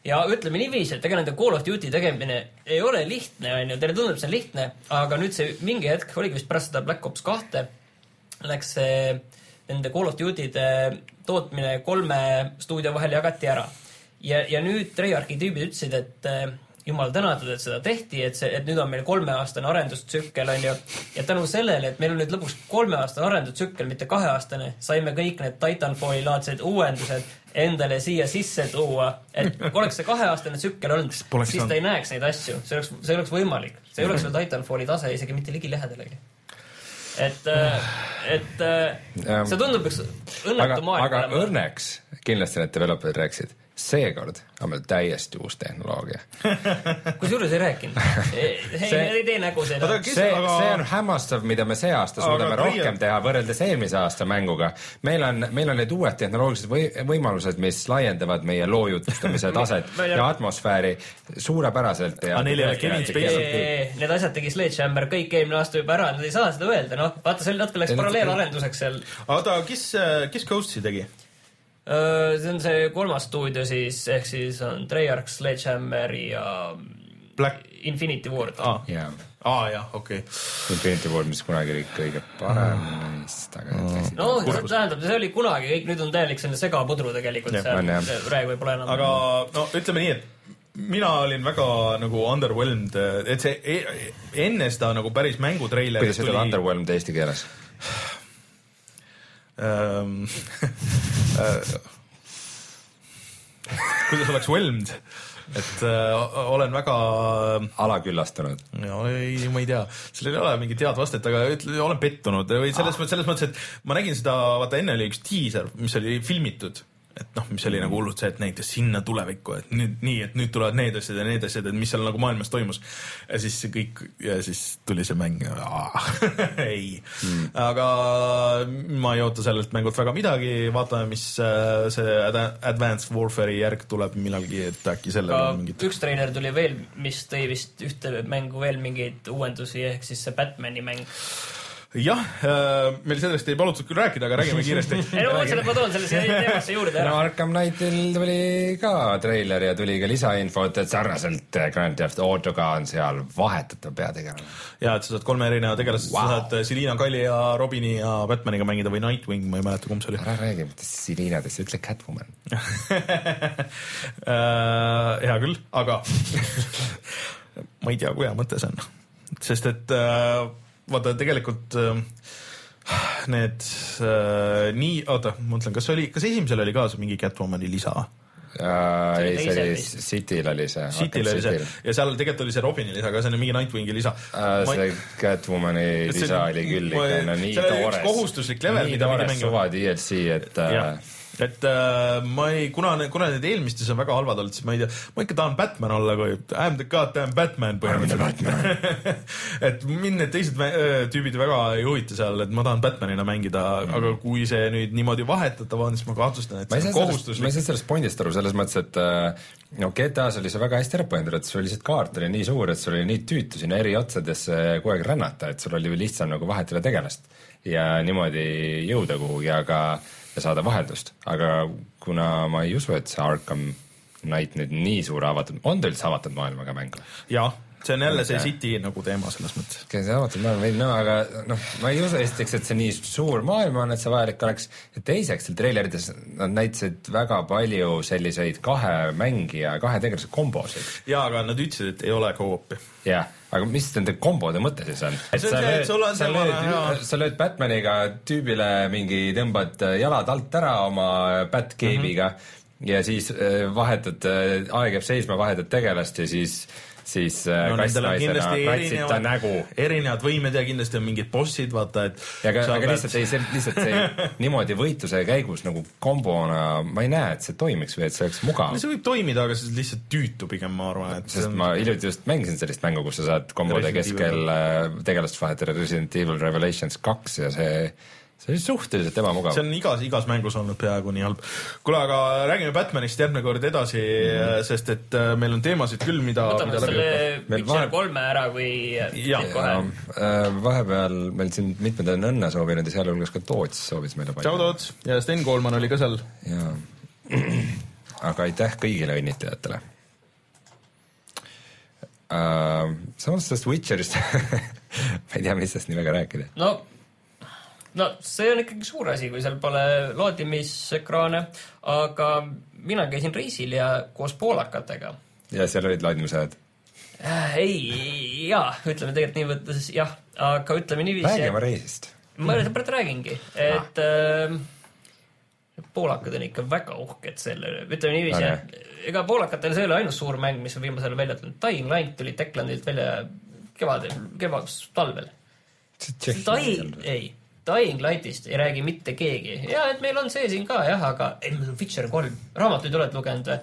ja ütleme niiviisi, et ega nende Call of Duty tegemine ei ole lihtne, onju, teile tundub see lihtne, aga nüüd see mingi hetk oligi vist pärast seda Black Ops kahte, läks see nende Call of Duty'de tootmine kolme stuudio vahel jagati ära. ja, ja nüüd Treyarchi tüübid ütlesid, et eh, jumal tänatud, et seda tehti, et see, et nüüd on meil kolmeaastane arendustsükkel, onju. ja tänu sellele, et meil on nüüd lõpuks kolmeaastane arendustsükkel, mitte kaheaastane, saime kõik need Titanfalli laadsed uuendused endale siia sisse tuua, et oleks see kaheaastane tsükkel olnud, siis ta ei näeks neid asju, see oleks, see oleks võimalik, see ei oleks veel Titanfalli tase isegi mitte ligilähedalegi. et, äh, et äh, see tundub üks õnnetu maailm. aga õnneks kindlasti need developer'id rääkisid seekord on meil täiesti uus tehnoloogia kusjuures ei rääkinud. see, ei tee nägu seda. see, aga... see on hämmastav, mida me see aasta suudame aga rohkem teha võrreldes eelmise aasta mänguga. meil on, meil on need uued tehnoloogilised või, võimalused, mis laiendavad meie loojutlustamise taset ja atmosfääri suurepäraselt. Neil ei ole Kevin Spacey. Need asjad tegi Sledgehammer kõik eelmine aasta juba ära, nad ei saa seda öelda, noh, vaata, see natuke läks paralleelarenduseks seal. oota, kes, kes Ghost'i tegi? See on see kolmas stuudio siis, ehk siis on Treyarch, Sledgehammer ja Black Infinity Ward ah.. Yeah. aa ah, jah, okei okay.. Infinity Ward, mis kunagi oli kõige parem neist, aga mm. no tähendab, see oli kunagi kõik, nüüd on täielik selline segapudru tegelikult seal, praegu pole enam. aga no ütleme nii, et mina olin väga nagu underwhelmed, et see e enne seda nagu päris mängutreiler. kuidas ütled tuli... underwhelmed eesti keeles? Ähm, äh, kuidas oleks whelmed, et äh, olen väga alaküllastunud. ei, ma ei tea, sellel ei ole mingit head vastet, aga ütle, olen pettunud või selles ah., selles mõttes, et ma nägin seda, vaata enne oli üks diiser, mis oli filmitud et noh, mis oli nagu hullult see, et näitas sinna tulevikku, et nüüd nii, et nüüd tulevad need asjad ja need asjad, et mis seal nagu maailmas toimus. ja siis kõik ja siis tuli see mäng ei mm., aga ma ei oota sellelt mängult väga midagi, vaatame, mis äh, see Advanced Warfare'i järg tuleb millalgi, et äkki sellel on mingit. üks treiler tuli veel, mis tõi vist ühte mängu veel mingeid uuendusi, ehk siis see Batman'i mäng jah, äh, meil sellest ei palutud küll rääkida, aga räägime kiiresti. ei no ma mõtlesin, et ma toon selle siia teemasse juurde ära. no Arkham Knightil tuli ka treiler ja tuli ka lisainfot, et sarnaselt Grand Theft Autoga on seal vahetatav peategelane. ja, et sa saad kolme erineva tegelase wow., sa saad Selina Kalli ja Robini ja Batmaniga mängida või Nightwing, ma ei mäleta, kumb see oli. ära räägi mitte Selinadest, ütle Catwoman äh, hea küll, aga ma ei tea, kui hea mõte see on, sest et äh, vaata tegelikult äh, need äh, nii, oota, ma mõtlen, kas oli, kas esimesel oli ka mingi Catwomani lisa? Uh, ei, see oli Cityl oli see. Cityl oli see ja seal tegelikult oli see Robini lisa ka, see on mingi Nightwingi lisa uh,. see ma... Catwomani lisa oli küll ikka, no nii toores. kohustuslik level, mida pidi mängima. suva DLC, et uh, et äh, ma ei, kuna, kuna need eelmistes on väga halvad olnud, siis ma ei tea, ma ikka tahan Batman olla, kui I am the goddamn Batman põhimõtteliselt. et mind need teised äh, tüübid väga ei huvita seal, et ma tahan Batmanina mängida mm, -hmm. aga kui see nüüd niimoodi vahetatav on, siis ma kahtlustan, et see on kohustuslik. ma ei saa sellest pointist aru selles mõttes, et äh, no GTA-s oli see väga hästi ära põhjendatud, et sul lihtsalt kaart oli nii suur, et sul oli nii tüütu sinna eri otsadesse kogu aeg rännata, et sul oli lihtsam nagu vahetada tegelast ja niimoodi jõuda kuhugi, aga ja saada vaheldust, aga kuna ma ei usu, et see Arkham Knight nüüd nii suure avatud, on ta üldse avatud maailmaga mäng? jah, see on jälle see City nagu teema selles mõttes. see avatud maailm võib näha, aga noh, ma ei usu esiteks, et see nii suur maailm on, et see vajalik oleks. ja teiseks, seal treilerites nad näitasid väga palju selliseid kahe mängija, kahe tegelase kombosid. jaa, aga nad ütlesid, et ei ole co-op'i. jah aga mis nende kombode mõte siis on? et sa lööd, sa lööd, sa lööd Batmaniga tüübile mingi, tõmbad jalad alt ära oma Batcave'iga mm -hmm. ja siis äh, vahetad, äh, aeg jääb seisma, vahetad tegelast ja siis siis äh, no, kastnaisena katsid ta nägu. erinevad võimed ja kindlasti on mingid bossid, vaata, et. aga, aga pead... lihtsalt ei, see lihtsalt see niimoodi võitluse käigus nagu kombona, ma ei näe, et see toimiks või et see oleks mugav. see võib toimida, aga see lihtsalt tüütu pigem, ma arvan, et. sest on... ma hiljuti just mängisin sellist mängu, kus sa saad kombode keskel äh, tegelast vahetada Resident Evil Revelations kaks ja see see oli suhteliselt ebamugav. see on igas, igas mängus olnud peaaegu nii halb. kuule, aga räägime Batmanist järgmine kord edasi mm., sest et äh, meil on teemasid küll, mida. võtame selle Witcher kolme ära või ja, kohe? Äh, vahepeal meil siin mitmed on õnne soovinud ja sealhulgas ka Toots soovis meile palju. tšau Toots ja Sten Koolman oli ka seal. jaa, aga aitäh kõigile õnnitlejatele uh,. samas sellest Witcherist ma ei tea, mis sellest nii väga rääkida. no no see on ikkagi suur asi, kui seal pole laadimisekraane, aga mina käisin reisil ja koos poolakatega. ja seal olid laadimisajad äh,? ei, jaa, ütleme tegelikult nii võttes jah, aga ütleme niiviisi. räägi oma reisist. ma seepärast räägingi, et ah. äh, poolakad on ikka väga uhked selle üle, ütleme niiviisi, et ega poolakatel see ei ole ainus suur mäng, mis on viimasel ajal välja tulnud, Dying Light tuli Techlandilt välja kevadel, kevad, talvel. Dying, ei Dying Lightist ei räägi mitte keegi. ja et meil on see siin ka jah, aga ei, meil on Witcher kolm. raamatuid oled lugenud või?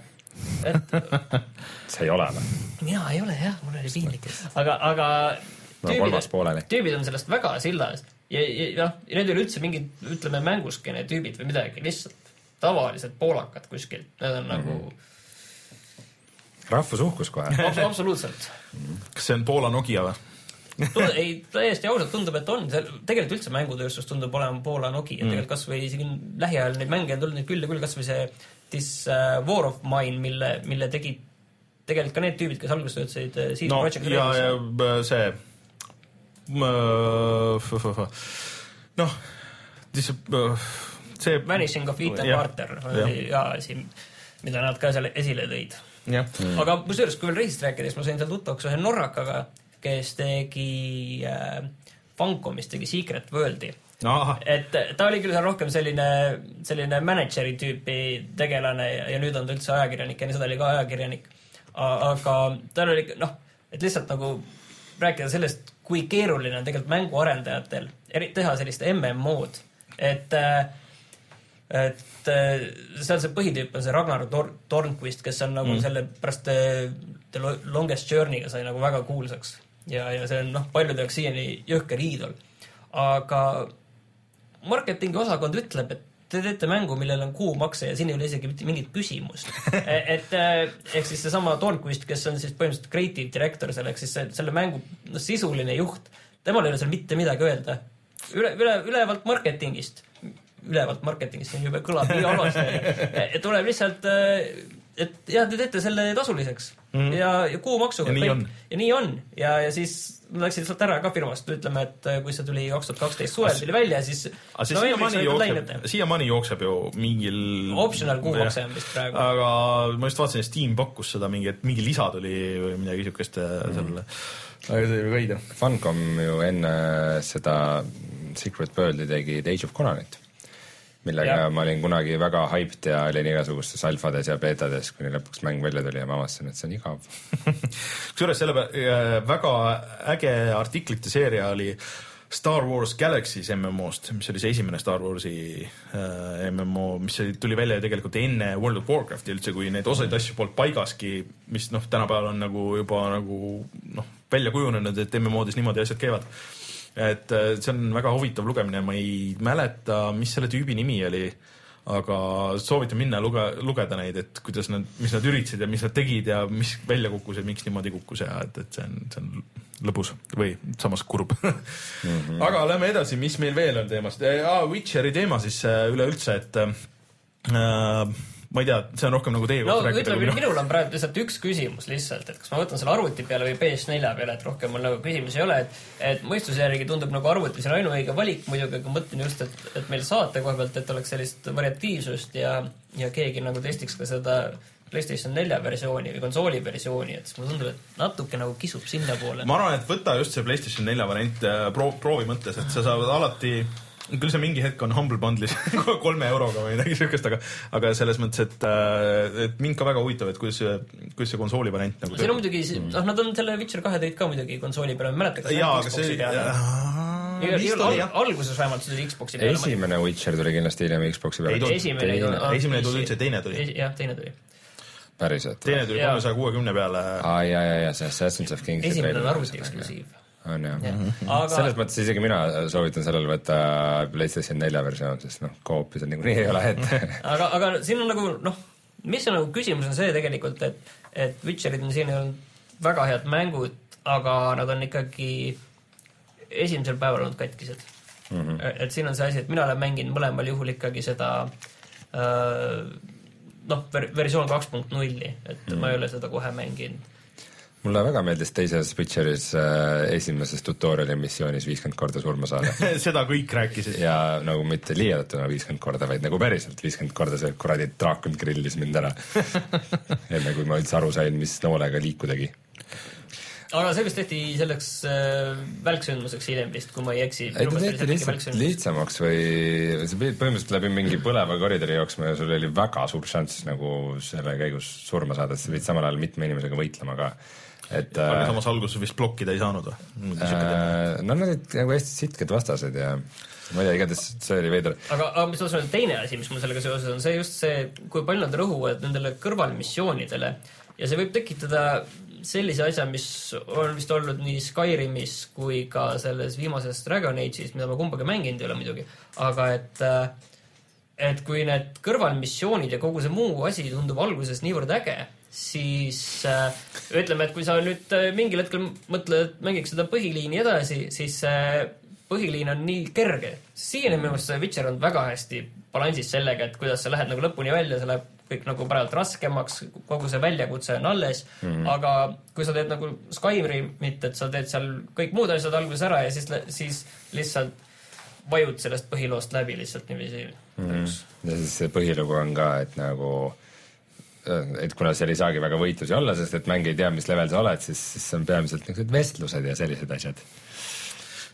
et sa ei ole või? mina ei ole jah, mul oli piinlik. aga, aga tüübid, tüübid on sellest väga sillas ja, ja noh, need ei ole üldse mingid, ütleme, mänguskeene tüübid või midagi, lihtsalt tavalised poolakad kuskilt, need on mm -hmm. nagu rahvusuhkus kohe Abs. absoluutselt. kas see on Poola Nokia või? Ei, täiesti ausalt tundub, et on, tegelikult üldse mängutööstus tundub olema Poola Nokia. Mm., tegelikult kasvõi isegi lähiajal neid mänge on tulnud neid küll ja küll, kasvõi see This uh, War of Mine, mille, mille tegid tegelikult ka need tüübid, kes alguses töötasid CD no, Projekt ja, ja äh, see noh, see Vanishing of Ethan Carter oli ka asi, mida nad ka seal esile tõid. aga kusjuures, kui veel reisist rääkida, siis ma sain seal tuttavaks ühe norrakaga, kes tegi äh, Funcomis tegi Secret Worldi Aha. et ta oli küll seal rohkem selline, selline mänedžeri tüüpi tegelane ja, ja nüüd on ta üldse ajakirjanik, enne seda oli ka ajakirjanik. aga tal oli noh, et lihtsalt nagu rääkida sellest, kui keeruline on tegelikult mänguarendajatel teha sellist MMO-d, et et seal see põhitüüp on see Ragnar Tor-, Tornquist, kes on nagu mm. selle pärast The Longest Journey'ga sai nagu väga kuulsaks ja, ja see on noh, paljude jaoks siiani jõhker iidol. aga marketingi osakond ütleb, et te teete mängu, millel on kuumakse ja siin ei ole isegi mitte mingit küsimust e, et äh, ehk siis seesama Tornquist, kes on siis põhimõtteliselt creative director seal, ehk siis selle mängu no, sisuline juht, temal ei ole seal mitte midagi öelda. üle, üle, ülevalt marketingist, ülevalt marketingist, see jube kõlab nii halvasti, tuleb lihtsalt äh, et jah, te teete selle tasuliseks mm -hmm. ja, ja kuumaksuga. ja nii on. ja nii on ja, ja siis läksid sealt ära ka firmast, ütleme, et äh, kui see tuli kaks tuhat kaksteist suvel tuli välja, siis. aga see siiamaani jookseb, siiamaani jookseb ju mingil. Optional kuumakse on vist praegu. aga ma just vaatasin, Steam pakkus seda mingi, et mingi lisa tuli või midagi siukest mm -hmm. sellele. aga see oli veider. Funcom ju enne seda Secret World'i tegi Age of Conanit millega ja. ma olin kunagi väga hyped ja olin igasugustes alfades ja beetades, kuni lõpuks mäng välja tuli ja ma avastasin, et see on igav. Kusjuures selle väga äge artiklite seeria oli Star Wars Galaxy's MMO-st, mis oli see esimene Star Warsi äh, MMO, mis tuli välja tegelikult enne World of Warcrafti üldse, kui neid osaid asju polnud paigaski, mis noh, tänapäeval on nagu juba nagu noh, välja kujunenud, et MMO-des niimoodi asjad käivad et äh, see on väga huvitav lugemine, ma ei mäleta, mis selle tüübi nimi oli, aga soovitan minna luge-, lugeda neid, et kuidas nad, mis nad üritasid ja mis nad tegid ja mis välja kukkus ja miks niimoodi kukkus ja et, et see on, see on lõbus või samas kurb mm. -hmm. aga lähme edasi, mis meil veel on teemas ah,? Witcheri teema siis äh, üleüldse, et äh, ma ei tea, see on rohkem nagu teie no, ütleme, minul on praegu lihtsalt üks küsimus lihtsalt, et kas ma võtan selle arvuti peale või PS4 peale, et rohkem mul nagu küsimusi ei ole, et et mõistuse järgi tundub nagu arvutis on ainuõige valik muidugi, aga mõtlen just, et, et meil saate koha pealt, et oleks sellist variatiivsust ja, ja keegi nagu testiks ka seda PlayStation nelja versiooni või konsooli versiooni, et siis mulle tundub, et natuke nagu kisub sinnapoole. ma arvan, et võta just see PlayStation nelja variant äh, pro-, proovi mõttes, et sa saad alati küll see mingi hetk on Humble Bundle'is kolme euroga või midagi siukest, aga, aga selles mõttes, et, äh, et mind ka väga huvitab, et kuidas see, kuidas see konsooli variant nagu. siin on muidugi, noh, nad on selle Witcher kahe tõid ka muidugi konsooli peale, ma ei mäleta, kas jaa, aga see, oli alguses vähemalt see tuli Xbox'i peale. esimene Witcher tuli kindlasti hiljem Xbox'i peale. esimene ei tulnud. esimene ei tulnud üldse, teine tuli. jah, teine tuli. päriselt? teine tuli kolmesaja kuuekümne peale. aa, ja, ja, ja see Assassin's of King's. esimene on arvuti eksklusiiv on jah ja. mm. -hmm. Aga... selles mõttes isegi mina soovitan sellel võtta PlayStation nelja versioon, sest noh, koopi seal niikuinii ei ole, et aga, aga siin on nagu noh, mis on nagu küsimus on see tegelikult, et, et Witcherid on siin olnud väga head mängud, aga nad on ikkagi esimesel päeval olnud katkised mm. -hmm. et siin on see asi, et mina olen mänginud mõlemal juhul ikkagi seda äh, noh, versioon kaks punkt nulli, et mm -hmm. ma ei ole seda kohe mänginud mulle väga meeldis teises Witcheris äh, esimeses tutorial'i missioonis viiskümmend korda surma saada seda kõik rääkisid. ja nagu mitte liialdatuna viiskümmend korda, vaid nagu päriselt viiskümmend korda see kuradi draakon grillis mind ära enne kui ma üldse aru sain, mis noolega liikudagi aga see vist tehti selleks äh, välksündmuseks hiljem vist, kui ma ei eksi. ei, ta tehti lihtsalt lihtsamaks või sa pidid põhimõtteliselt läbi mingi põleva koridori jooksma ja sul oli väga suur šanss nagu selle käigus surma saada, sest sa pidid samal ajal mitme inimesega võitlema ka et aga äh, samas alguses vist blokkida ei saanud või? Äh, no nad olid nagu hästi sitked vastased ja ma ei tea, igatahes see oli veider. aga, aga mis on teine asi, mis mul sellega seoses on, see just see, kui palju nad rõhuvad nendele kõrvalmissioonidele ja see võib tekitada sellise asja, mis on vist olnud nii Skyrimis kui ka selles viimases Dragon Age'is, mida ma kumbagi mänginud ei ole muidugi, aga et et kui need kõrvalmissioonid ja kogu see muu asi tundub alguses niivõrd äge, siis äh, ütleme, et kui sa nüüd äh, mingil hetkel mõtled, et mängiks seda põhiliini edasi, siis see äh, põhiliin on nii kerge. siiani minu meelest see Witcher on väga hästi balansis sellega, et kuidas sa lähed nagu lõpuni välja, see läheb kõik nagu parajalt raskemaks, kogu see väljakutse on alles mm, -hmm. aga kui sa teed nagu Skyrimit, et sa teed seal kõik muud asjad alguses ära ja siis, siis lihtsalt vajud sellest põhiloost läbi lihtsalt niiviisi mm. -hmm. ja siis see põhilugu on ka, et nagu et kuna seal ei saagi väga võitlusi olla, sest et mäng ei tea, mis level sa oled, siis, siis on peamiselt niisugused vestlused ja sellised asjad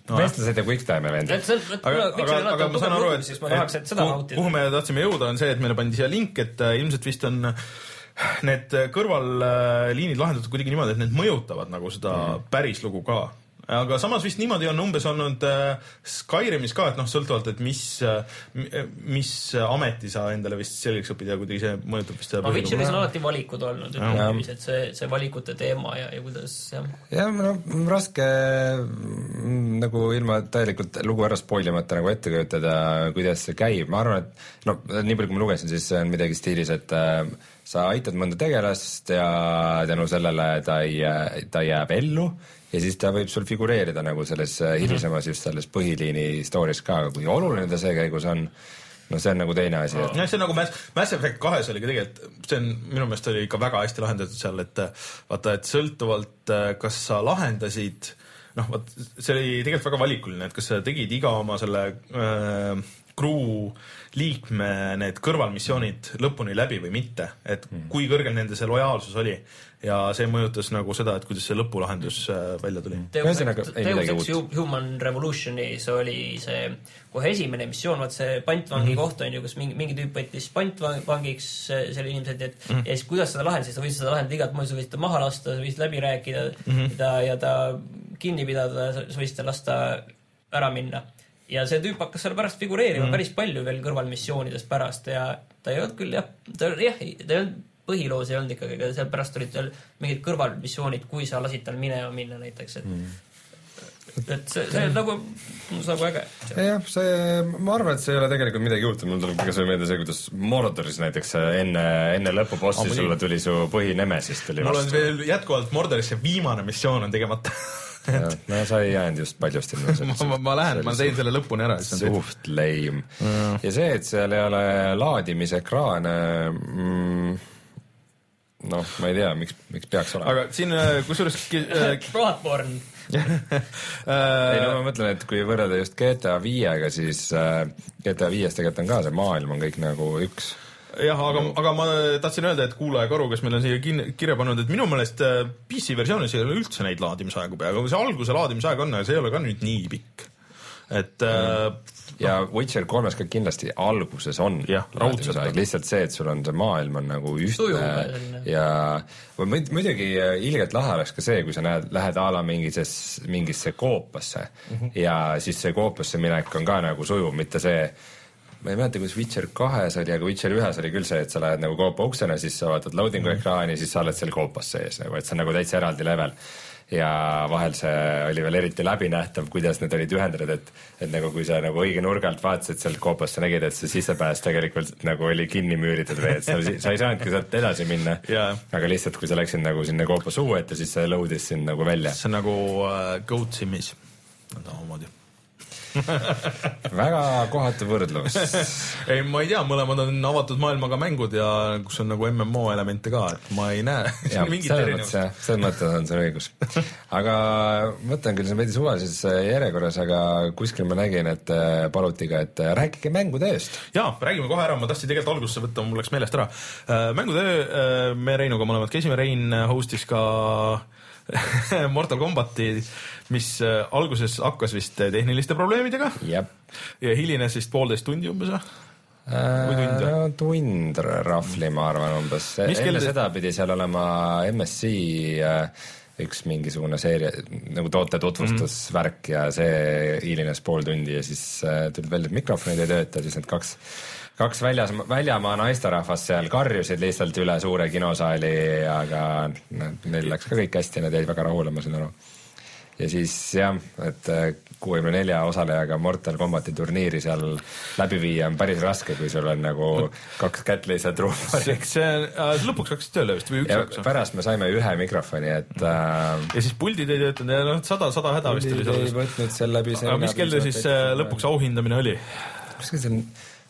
no,. vestlused ja quick time'i vendid. aga, aga, aga ma saan aru, et, et kuhu, kuhu me tahtsime jõuda, on see, et meile pandi siia link, et äh, ilmselt vist on need kõrvalliinid lahendatud kuidagi niimoodi, et need mõjutavad nagu seda mm. päris lugu ka aga samas vist niimoodi on umbes olnud äh, Skyrimis ka, et noh, sõltuvalt, et mis äh,, mis ameti sa endale vist selgeks õpid ja kuidagi see mõjutab vist seda. aga Witcheris on alati valikud olnud, ütleme niiviisi, et see, see valikute teema ja, ja kuidas jah. jah, no raske mm, nagu ilma täielikult lugu ära spoil imata nagu ette kujutada, kuidas see käib, ma arvan, et no nii palju, kui ma lugesin, siis see on midagi stiilis, et äh, sa aitad mõnda tegelast ja tänu sellele ta ei, ta jääb ellu ja siis ta võib sul figureerida nagu selles äh, mhm. hilisemas just selles põhiliini story's ka, kui oluline ta seekäigus on, no see on nagu teine asi et.... jah, see on nagu Mass, Mass Effect kahes oli ka tegelikult, see on minu meelest oli ikka väga hästi lahendatud seal, et vaata, et sõltuvalt, äh, kas sa lahendasid noh, vot see oli tegelikult väga valikuline, et kas sa tegid iga oma selle äh, crew liikme need kõrvalmissioonid lõpuni läbi või mitte, et mm. kui kõrgel nende see lojaalsus oli ja see mõjutas nagu seda, et kuidas see lõpulahendus äh, välja tuli. Deus Ex Human Revolutionis oli see kohe esimene missioon, vaat see pantvangi mm -hmm. koht on ju, kus mingi, mingi tüüp võttis pantvangiks selle inimesed, et mm -hmm. ja siis kuidas seda lahendada, sa võisid seda lahendada igat moodi, sa võisid ta maha lasta, sa võisid läbi rääkida mm -hmm. ta ja ta kinni pidada, sa võisid ta lasta ära minna ja see tüüp hakkas seal pärast figureerima mm. päris palju veel kõrvalmissioonidest pärast ja ta ei olnud küll jah, ta jah, ta ei olnud põhiloos ei olnud ikkagi, aga seal pärast olid seal mingid kõrvalmissioonid, kui sa lasid tal minema minna näiteks, et mm et see, see on nagu, nagu äge. jah, see, ma arvan, et see ei ole tegelikult midagi uut, mul tuleb kasvõi meelde see, kuidas Mordoris näiteks enne, enne lõpubossi sulle tuli su põhinemesis tuli mul vastu. mul on veel jätkuvalt Mordoris see viimane missioon on tegemata no sa ei jäänud just paljusti ma, ma, ma lähen, ma teen selle lõpuni ära. suht lame mm.. ja see, et seal ei ole laadimisekraane mm, noh, ma ei tea, miks, miks peaks olema. aga siin äh, kusjuures Bloodborne ei no ma mõtlen, et kui võrrelda just GTA viiega, siis äh, GTA viies tegelikult on ka see maailm on kõik nagu üks jah, aga, aga ma tahtsin öelda, et kuulaja Karu, kes meil on siia kirja pannud, et minu meelest äh, PC versioonis ei ole üldse neid laadimisaegu peaaegu, see alguse laadimisaeg on, aga see ei ole ka nüüd nii pikk. Et äh, ja Witcher kolmes ka kindlasti alguses on. lihtsalt see, et sul on see maailm on nagu ühtne ja muidugi äh, ilgelt lahe oleks ka see, kui sa näed, lähed a la mingisse, mingisse koopasse. Mm -hmm. ja siis see koopasse minek on ka nagu sujuv, mitte see ma ei mäleta, kuidas Witcher kahes oli, aga Witcher ühes oli küll see, et sa lähed nagu koopa uksena, siis sa vaatad loading'u mm ekraani, siis sa oled seal koopas sees nagu, et see on nagu täitsa eraldi level. Ja vahel see oli veel eriti läbinähtav, kuidas need olid ühendatud, et, et nagu kui sa nagu õige nurga alt vaatasid sealt koopast, sa nägid, et see sissepääs tegelikult nagu oli kinni müüritud või et sa, sa ei saanudki sealt edasi minna. Yeah.. aga lihtsalt, kui sa läksid nagu sinna koopa suu ette, siis see load'is sind nagu välja. see on nagu uh, Goat Simis, omamoodi väga kohatu võrdlus ei, ma ei tea, mõlemad on avatud maailmaga mängud ja kus on nagu MMO elemente ka, et ma ei näe mingit erinevust. selles mõttes on sul õigus. aga mõtlen küll, see on veidi suvalises järjekorras, aga kuskil ma nägin, et äh, paluti ka, et äh, rääkige mängutööst. jaa, räägime kohe ära, ma tahtsin tegelikult algusesse võtta, mul läks meelest ära. Äh, mängutöö, me Reinuga mõlemad käisime, Rein host'is ka Mortal Combati mis äh, alguses hakkas vist äh, tehniliste probleemidega yep. ja hilines vist poolteist tundi umbes või? või tund no tund rahvli, ma arvan umbes. enne seda pidi seal olema MSC äh, üks mingisugune seeria, nagu toote tutvustusvärk mm -hmm. ja see hilines pool tundi ja siis tuli välja, et mikrofonid ei tööta, siis need kaks kaks väljas, väljamaa naisterahvast seal karjusid lihtsalt üle suure kinosaali, aga neil läks ka kõik hästi, nad jäid väga rahule, ma sain aru ja siis jah, et äh, kuuekümne nelja osalejaga Mortal Combati turniiri seal läbi viia on päris raske, kui sul on nagu kaks kätt lihtsalt ruumis. see äh, lõpuks hakkas tööle vist või üks hakkas? pärast me saime ühe mikrofoni, et äh, ja siis puldid ei töötanud ja noh, sada, sada häda vist oli seal. ei võtnud seal läbi. aga mis kell siis äh, lõpuks auhindamine oli? kuskil see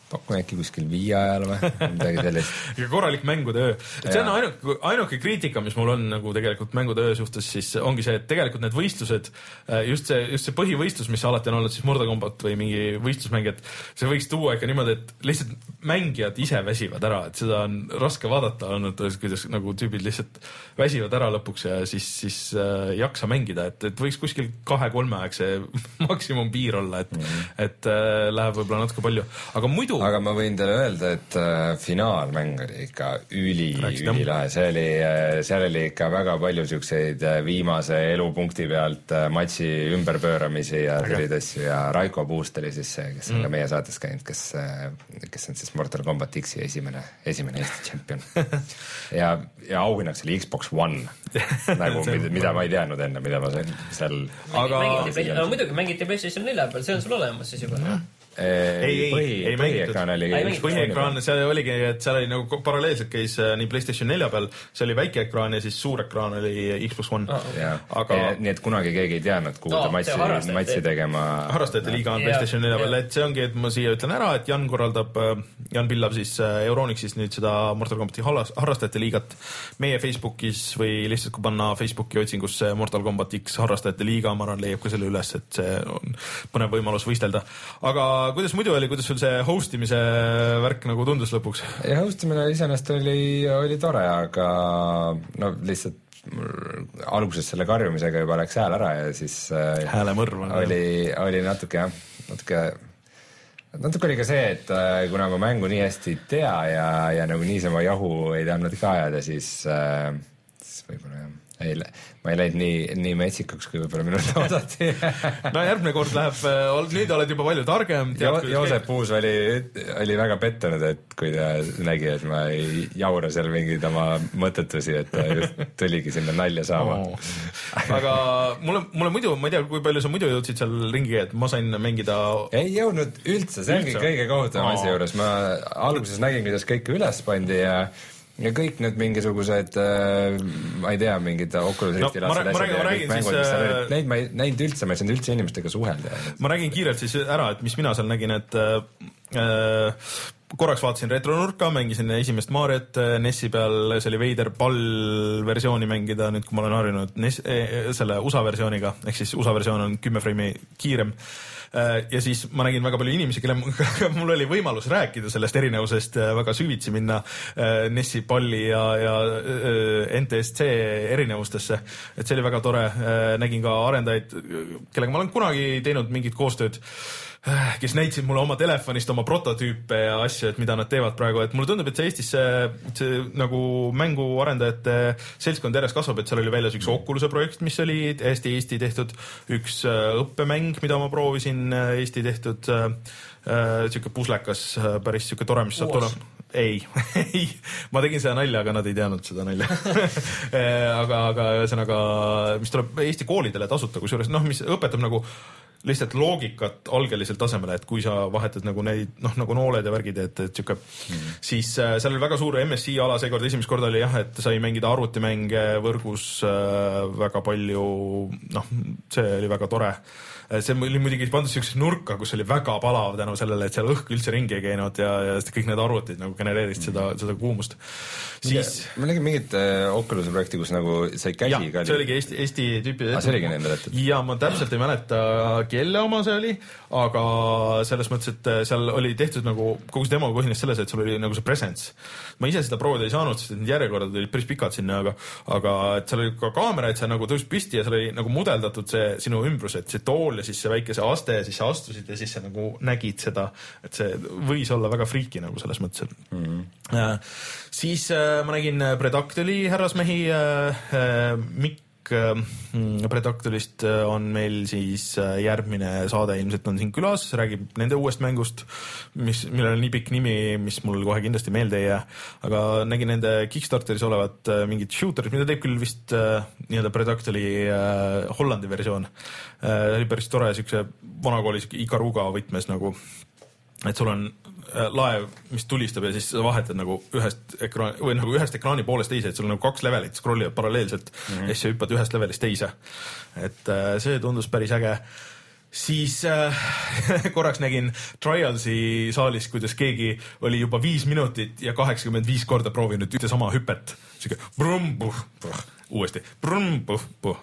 on pakkun äkki kuskil viie ajal või midagi sellist. korralik mängude öö. et see on ainuke, ainuke kriitika, mis mul on nagu tegelikult mängude öö suhtes, siis ongi see, et tegelikult need võistlused, äh, just see, just see põhivõistlus, mis alati on olnud siis Mortal Combat või mingi võistlusmäng, et see võiks tuua ikka niimoodi, et lihtsalt mängijad ise väsivad ära, et seda on raske vaadata olnud, kuidas nagu tüübid lihtsalt väsivad ära lõpuks ja siis, siis äh, jaksa mängida, et, et võiks kuskil kahe-kolme aeg see maksimumpiir olla, et mm, -hmm. et äh, läheb võib-olla natuke palju, aga muidu aga ma võin teile öelda, et äh, finaalmäng oli ikka üli, ülilahe, see oli äh,, seal oli ikka väga palju siukseid äh, viimase elupunkti pealt äh, matši ümberpööramisi ja selliseid asju ja Raiko Puust oli siis see, kes on mm. ka meie saates käinud, kes äh,, kes on siis Mortal Combat X-i esimene, esimene Eesti tšempion. Ja, ja auhinnaks oli Xbox One. Nagu mida, mida ma ei teadnud enne, mida ma seal. aga. muidugi mängiti PlayStation nelja peal, see on sul olemas siis juba mm ei, ei, ei põhiekraan oli. põhiekraan, seal oligi, et seal oli nagu paralleelselt käis äh, nii Playstation nelja peal, see oli väike ekraan ja siis suur ekraan oli Xbox One oh,. aga. nii et kunagi keegi ei teadnud, kuhu no, ta matši, matši tegema. harrastajate liiga on Playstation nelja peal, et see ongi, et ma siia ütlen ära, et Jan korraldab, äh, Jan Pillav siis äh, Euronixis nüüd seda Mortal Combati harrastajate liigat. meie Facebookis või lihtsalt kui panna Facebooki otsingusse Mortal Combat X harrastajate liiga, ma arvan, leiab ka selle üles, et see on põnev võimalus võistelda. aga kuidas muidu oli, kuidas sul see host imise värk nagu tundus lõpuks? host imine iseenesest oli, oli tore, aga no lihtsalt alguses selle karjumisega juba läks hääl ära ja siis äh, häälemõrv oli, oli natuke jah, natuke natuke oli ka see, et äh, kuna ma mängu nii hästi ei tea ja, ja nagu niisama jahu ei tahtnud ka ajada, siis, äh, siis võib-olla jah ei, ma ei läinud nii, nii metsikaks, kui võib-olla minult oodati no järgmine kord läheb, äh, nüüd oled juba palju targem. Jo, Joosep Puus oli, oli väga pettunud, et kui ta nägi, et ma ei jaura seal mingeid oma mõttetusi, et ta just tuligi sinna nalja saama oh.. aga mulle, mulle muidu, ma ei tea, kui palju sa muidu jõudsid seal ringi, et ma sain mängida. ei jõudnud üldse, see ongi kõige kohutavam oh. asja juures, ma alguses nägin, kuidas kõike üles pandi ja ja kõik need mingisugused äh,, ma ei tea, mingid Oculus Rifti no, lased asjad ja kõik mängud, mis seal olid, äh, neid ma ei näinud üldse, ma ei saanud üldse inimestega suhelda. ma räägin kiirelt siis ära, et mis mina seal nägin, et äh, äh korraks vaatasin retronurka, mängisin esimest Mariot NES-i peal, see oli veider pall-versiooni mängida, nüüd kui ma olen harjunud NES, selle USA versiooniga, ehk siis USA versioon on kümme freimi kiirem Äh, ja siis ma nägin väga palju inimesi, kelle mul oli võimalus rääkida sellest erinevusest, äh, väga süvitsi minna äh, NES-i palli ja, ja NTSC erinevustesse. et see oli väga tore, nägin ka arendajaid, kellega ma olen kunagi teinud mingit koostööd kes näitasid mulle oma telefonist oma prototüüpe ja asju, et mida nad teevad praegu, et mulle tundub, et see Eestis see, see nagu mänguarendajate seltskond järjest kasvab, et seal oli väljas üks Oculus'e projekt, mis oli hästi Eesti tehtud, üks äh, õppemäng, mida ma proovisin, äh, Eesti tehtud äh, äh, sihuke puslekas, päris sihuke tore, mis saab tulema. Ei ei, ma tegin seda nalja, aga nad ei teadnud seda nalja. Aga, aga ühesõnaga, mis tuleb Eesti koolidele tasuta, kusjuures noh, mis õpetab nagu lihtsalt loogikat algelisel tasemel, et kui sa vahetad nagu neid noh, nagu nooled ja värgid, et, et sihuke mm., siis äh, seal oli väga suur MSI ala, seekord esimest korda oli jah, et sai mängida arvutimänge võrgus äh, väga palju, noh, see oli väga tore äh, see oli muidugi pandud siuksesse nurka, kus oli väga palav tänu sellele, et seal õhk üldse ringi ei käinud ja, ja kõik need arvutid nagu genereerisid seda, seda kuumust. siis. ma nägin mingit äh, Oculus'i projekti, kus nagu sai käsi ja, ka. see oligi Eesti, Eesti tüüpi. aa, see oligi nende tehtud? ja ma täpselt ei mäleta kelle oma see oli, aga selles mõttes, et äh, seal oli tehtud nagu, kogu see demo põhines selles, et sul oli nagu see presence. ma ise seda proovida ei saanud, sest need järjekorrad olid päris pikad sinna, aga, aga et seal oli ka kaamera, et sa nagu tõusid püsti ja seal oli nagu mudeldatud see sinu ümbrus, et see tool ja siis see väike see aste ja siis sa astusid ja siis sa nagu nägid seda, et see võis olla väga friiki nagu selles mõttes, et mm. -hmm. siis äh, ma nägin Predactyli härrasmehi äh,, äh, Mikk Predactylist mm, on meil siis järgmine saade ilmselt on siin külas, räägib nende uuest mängust, mis, millel on nii pikk nimi, mis mul kohe kindlasti meelde ei jää. aga nägin nende Kickstarteris olevat mingit shooter'it, mida teeb küll vist nii-öelda Predactyli Hollandi versioon. oli päris tore siukse vanakooli siuke Ikaruga võtmes nagu, et sul on Äh, laev, mis tulistab ja siis sa vahetad nagu ühest ekraani või nagu ühest ekraani poolest teise, et sul on nagu kaks levelit, scroll ivad paralleelselt mm -hmm. ja siis sa hüppad ühest levelist teise. et äh, see tundus päris äge siis äh, korraks nägin Trialsi saalis, kuidas keegi oli juba viis minutit ja kaheksakümmend viis korda proovinud ühte sama hüpet. siuke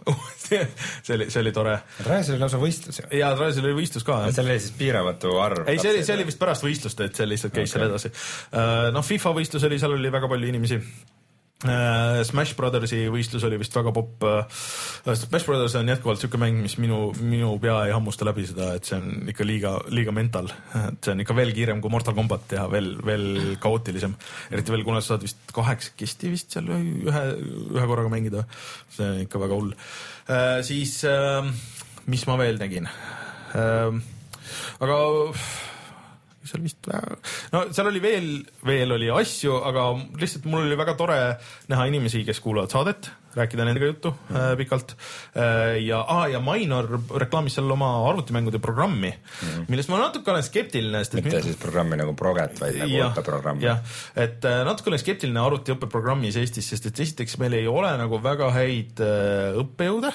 uuesti. see oli, see oli tore. Trialsil oli lausa võistlus ju. jaa, Trialsil oli võistlus ka. seal oli siis piiramatu arv. ei, see oli, see oli vist pärast võistlust, et see lihtsalt käis okay. seal edasi. Äh, noh, FIFA võistlus oli, seal oli väga palju inimesi Smash Brothersi võistlus oli vist väga popp. Äh, Smash Brothers on jätkuvalt siuke mäng, mis minu, minu pea ei hammusta läbi seda, et see on ikka liiga, liiga mental. et see on ikka veel kiirem kui Mortal Combat ja veel, veel kaootilisem. eriti veel, kuna sa saad vist kaheksakesti vist seal ühe, ühe korraga mängida. see on ikka väga hull. Äh, siis, mis ma veel nägin? aga seal vist, no seal oli veel, veel oli asju, aga lihtsalt mul oli väga tore näha inimesi, kes kuulavad saadet, rääkida nendega juttu mm. äh, pikalt äh,. ja ah,, ja Mainor reklaamis seal oma arvutimängude programmi mm., millest ma natuke olen skeptiline. mitte min... siis programmi nagu Proget, vaid nagu õppeprogrammi. jah, et äh, natuke olen skeptiline arvutiõppeprogrammis Eestis, sest et esiteks meil ei ole nagu väga häid äh, õppejõude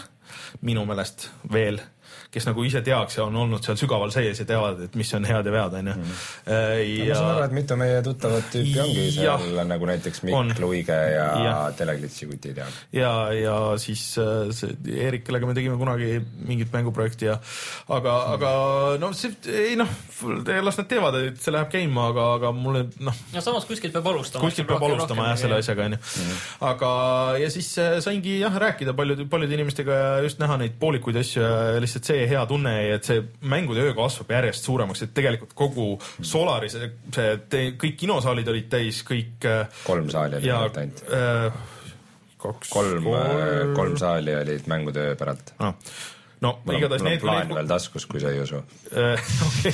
minu meelest veel kes nagu ise teaks ja on olnud seal sügaval sees ja teavad, et mis on head ja vead, onju. Mhm. Äh, ja ma saan aru, et mitu meie tuttavat tüüpi ongi seal ja, nagu näiteks Mikk Luige ja, ja. Teleglitsi kutid ja. ja, ja siis äh, see Eerik, kellega me tegime kunagi mingit mänguprojekti ja aga mm., aga no see, ei noh, las nad teevad, et see läheb käima, aga, aga mulle noh. ja samas kuskilt peab alustama. kuskilt peab alustama jah, selle asjaga onju mm.. aga, ja siis äh, saingi jah rääkida paljude, paljude inimestega ja just näha neid poolikuid asju ja lihtsalt see hea tunne, et see mängude öö kasvab järjest suuremaks, et tegelikult kogu Solaris see, see, kõik kinosaalid olid täis, kõik. Äh, kolm saali oli ainult äh,. kaks. kolm, äh, kolm saali olid mängude öö päralt ah no mul igatahes need. plaan need... veel taskus, kui sa ei usu äh, okei,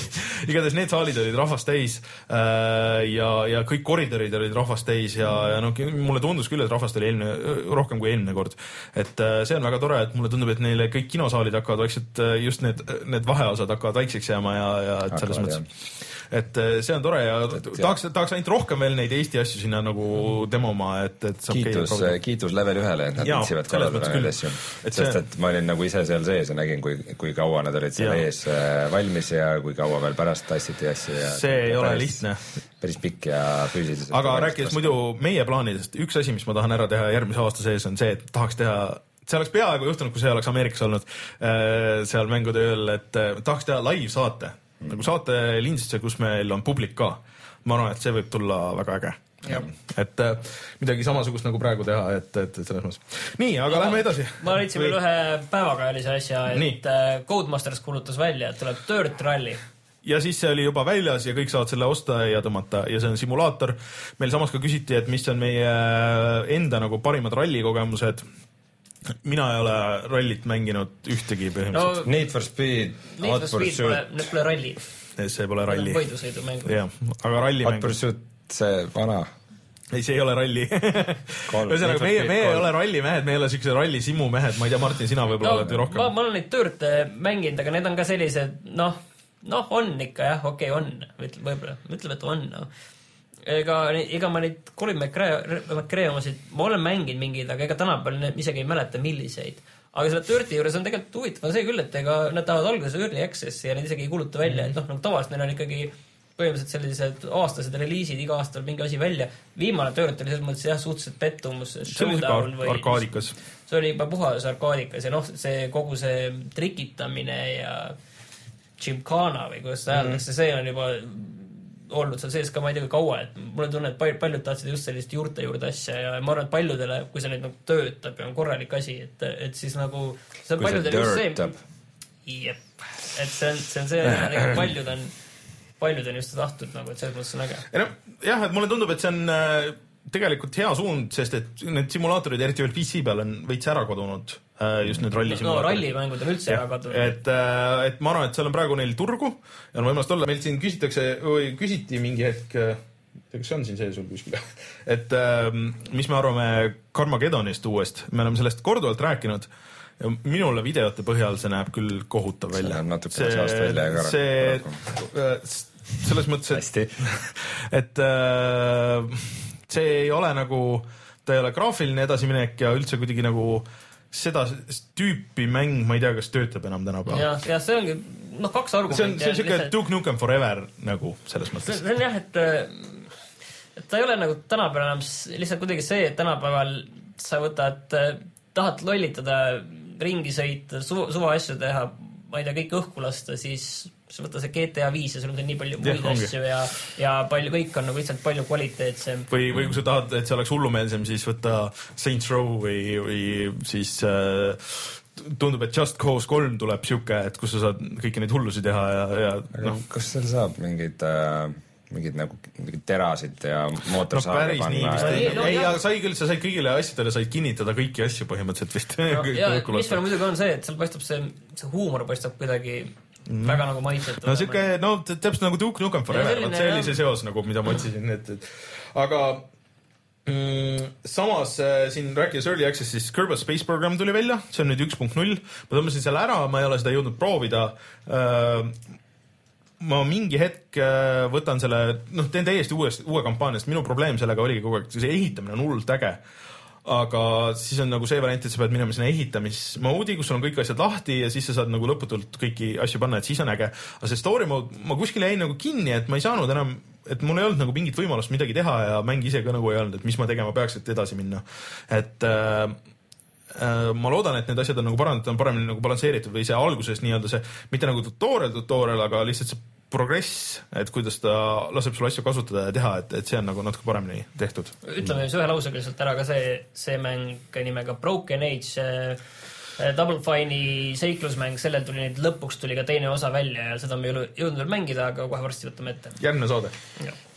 igatahes need saalid olid rahvast täis äh, ja, ja kõik koridorid olid rahvast täis ja, ja no mulle tundus küll, et rahvast oli eelmine, rohkem kui eelmine kord. et äh, see on väga tore, et mulle tundub, et neile kõik kinosaalid hakkavad vaikselt, just need, need vaheosad hakkavad väikseks jääma ja, ja et selles mõttes et eh, see on tore ja et, tahaks, tahaks ainult rohkem veel neid Eesti asju sinna nagu demoma, et, et kiitus, kiitus level ühele, et nad võtsivad korraldada neid asju. sest et ma olin nagu ise seal sees ja nägin, kui, kui kaua nad olid seal ees äh, valmis ja kui kaua veel pärast tassiti asju ja see ei ole lihtne. päris pikk ja füüsiliselt aga rääkides muidu meie plaanidest, üks asi, mis ma tahan ära teha järgmise aasta sees, on see, et tahaks teha see oleks peaaegu juhtunud, kui see oleks Ameerikas olnud seal mängude ööl, et tahaks teha live-saate mm., nagu saate lindistuse, kus meil on publik ka. ma arvan, et see võib tulla väga äge et äh, midagi samasugust nagu praegu teha, et, et, selles mõttes. nii, aga no, lähme edasi. ma leidsin veel ühe päevakajalise asja, et nii. Äh, Codemasters kuulutas välja, et tuleb Dirt Rally ja siis see oli juba väljas ja kõik saavad selle osta ja tõmmata ja see on simulaator. meil samas ka küsiti, et mis on meie enda nagu parimad rallikogemused. Mina ei ole rallit mänginud ühtegi põhimõtteliselt no,. Need for Speed, Hot Pursuit. Need pole ralli. see pole ralli. võidusõidumängud. jah, aga rallimängud. Hot Pursuit see vana ei, see ei ole ralli ühesõnaga, meie, meie ei ole rallimehed, me ei ole siuksed rallisimu mehed, ma ei tea, Martin, sina võib-olla no, oled ju rohkem. ma olen neid tööte mänginud, aga need on ka sellised, noh, noh, on ikka jah, okei okay,, on, ütleme võib-olla, ütleme, et on, noh. Ega, ega ma neid Colin McRae, McRae omasid, ma olen mänginud mingeid, aga ega tänapäeval isegi ei mäleta, milliseid. aga selle Dirti juures on tegelikult huvitav see küll, et ega nad tahavad alguses early access'i ja neid isegi ei kuuluta välja, et noh, nagu tavaliselt neil on ikkagi põhimõtteliselt sellised aastased reliisid, iga aasta tuleb mingi asi välja. viimane Dirt oli selles mõttes jah, suhteliselt pettumus. see oli siuke arkaadikas. see oli juba puhas arkaadikas ja noh, see kogu see trikitamine ja Gymkhana või kuidas seda hääldatakse mm, -hmm. see on juba olnud seal sees ka ma ei tea kui kaua, et mul on tunne, et paljud, paljud tahtsid just sellist juurte juurde asja ja ma arvan, et paljudele, kui see nüüd nagu töötab ja on korralik asi, et, et siis nagu see on paljudele just see. jep, et see on, see on see, paljud on paljud on just tahtnud nagu, et selles mõttes on äge. ei noh, jah, et mulle tundub, et see on äh, tegelikult hea suund, sest et need simulaatorid, eriti veel PC peal, on veits ära kadunud äh,. just need rallisimulaatorid no,. rallimängud on üldse ja, ära kadunud. et äh,, et ma arvan, et seal on praegu neil turgu ja on võimalust olla. meilt siin küsitakse või küsiti mingi hetk äh, kas see on siin sees sul kuskil et äh, mis me arvame Carmagedonist uuest, me oleme sellest korduvalt rääkinud ja minule videote põhjal see näeb küll kohutav välja. see näeb natuke seast välja ka. see, selles mõttes, et, et äh, see ei ole nagu, ta ei ole graafiline edasiminek ja üldse kuidagi nagu seda tüüpi mäng, ma ei tea, kas töötab enam tänapäeval. ja, ja see ongi, noh, kaks argumenti. see on, see on siuke lihtsalt... Duke Nukem Forever nagu selles mõttes. see on jah, et, et ta ei ole nagu tänapäeval enam lihtsalt kuidagi see, et tänapäeval sa võtad, tahad lollitada ringi sõita, suva, suva asju teha, ma ei tea, kõik õhku lasta, siis sa võta see GTA viis ja sul on nii palju muid ja, asju ja, ja palju, kõik on nagu lihtsalt palju kvaliteetsem. või, või kui sa tahad, et see oleks hullumeelsem, siis võta Saints Row või, või siis äh, tundub, et Just Cause kolm tuleb sihuke, et kus sa saad kõiki neid hullusi teha ja, ja noh. kas seal saab mingeid äh mingid nagu mingid terasid ja mootorsaage no, panna. ei, no, ei, aga sai küll, sa said kõigile asjadele said kinnitada kõiki asju põhimõtteliselt vist no,. ja mis veel muidugi on see, et seal paistab see, see huumor paistab kuidagi mm. väga nagu maitsetu. no siuke, no täpselt nagu Duke Nukem Forever, vot see oli see seos nagu, mida ma otsisin, et, et aga mm, samas äh, siin rääkides Early Access, siis Kerbal Space Program tuli välja, see on nüüd üks punkt null. ma tõmbasin selle ära, ma ei ole seda jõudnud proovida äh, ma mingi hetk äh, võtan selle, noh, teen täiesti uuest, uue kampaania, sest minu probleem sellega oligi kogu aeg, see ehitamine on hullult äge. Aga siis on nagu see variant, et sa pead minema sinna ehitamismoodi, kus sul on kõik asjad lahti ja siis sa saad nagu lõputult kõiki asju panna, et siis on äge. aga see story mode, ma kuskil jäin nagu kinni, et ma ei saanud enam, et mul ei olnud nagu mingit võimalust midagi teha ja mäng ise ka nagu ei olnud, et mis ma tegema peaks, et edasi minna. et äh, äh ma loodan, et need asjad on nagu parandatud, on paremini nagu balansseeritud või see alguses nii-öelda see, mitte nagu tutorial, tutorial, aga lihtsalt see progress, et kuidas ta laseb sul asju kasutada ja teha, et, et see on nagu natuke paremini tehtud. ütleme siis ühe lausega lihtsalt ära ka see, see mäng nimega Broken Age äh, Double Fine'i seiklusmäng, sellel tuli nüüd lõpuks tuli ka teine osa välja ja seda me ei ole jõudnud veel mängida, aga kohe varsti võtame ette. järgmine saade.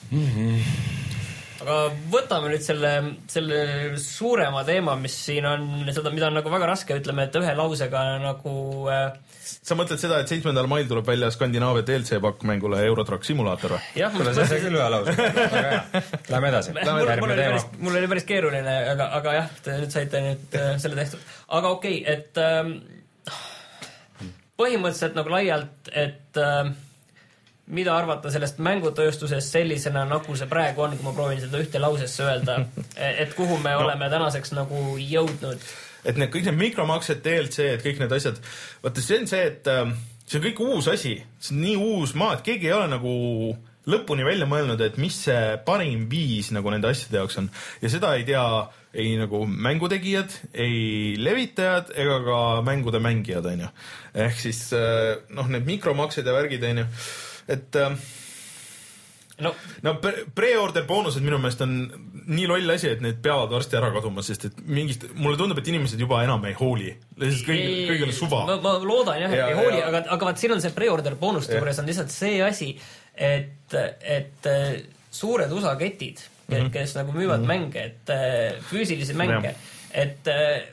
Mm -hmm. Aga võtame nüüd selle, selle suurema teema, mis siin on, seda, mida on nagu väga raske, ütleme, et ühe lausega nagu äh, sa mõtled seda, et seitsmendal mail tuleb välja Skandinaavia DLC pakk mängule Eurotrack Simulaator või? jah, kuule, see on küll hea lause. väga hea. Lähme edasi. mul oli päris, mul oli päris keeruline, aga, aga jah, te nüüd saite nüüd äh, selle tehtud. aga okei okay,, et ähm, põhimõtteliselt nagu laialt, et äh, mida arvata sellest mängutööstusest sellisena, nagu see praegu on, kui ma proovin seda ühte lausesse öelda, et kuhu me no. oleme tänaseks nagu jõudnud? Et need kõik need mikromaksed, DLC-d, kõik need asjad, vaata see on see, et äh, see on kõik uus asi, see on nii uus maa, et keegi ei ole nagu lõpuni välja mõelnud, et mis see parim viis nagu nende asjade jaoks on. Ja seda ei tea ei nagu mängutegijad, ei levitajad ega ka mängude mängijad, onju. ehk siis äh, noh, need mikromaksed ja värgid, onju, et äh, no, no pre-order boonused minu meelest on nii loll asi, et need peavad varsti ära kaduma, sest et mingist, mulle tundub, et inimesed juba enam ei hooli. lihtsalt kõigil, kõigil on suva. ma, ma loodan jah, et ja, ei hooli, aga, aga vaat siin on see pre-order boonuste juures on lihtsalt see asi, et, et äh, suured USA ketid mm, -hmm. kes nagu müüvad mm -hmm. mänge, et äh, füüsilisi mänge, et äh,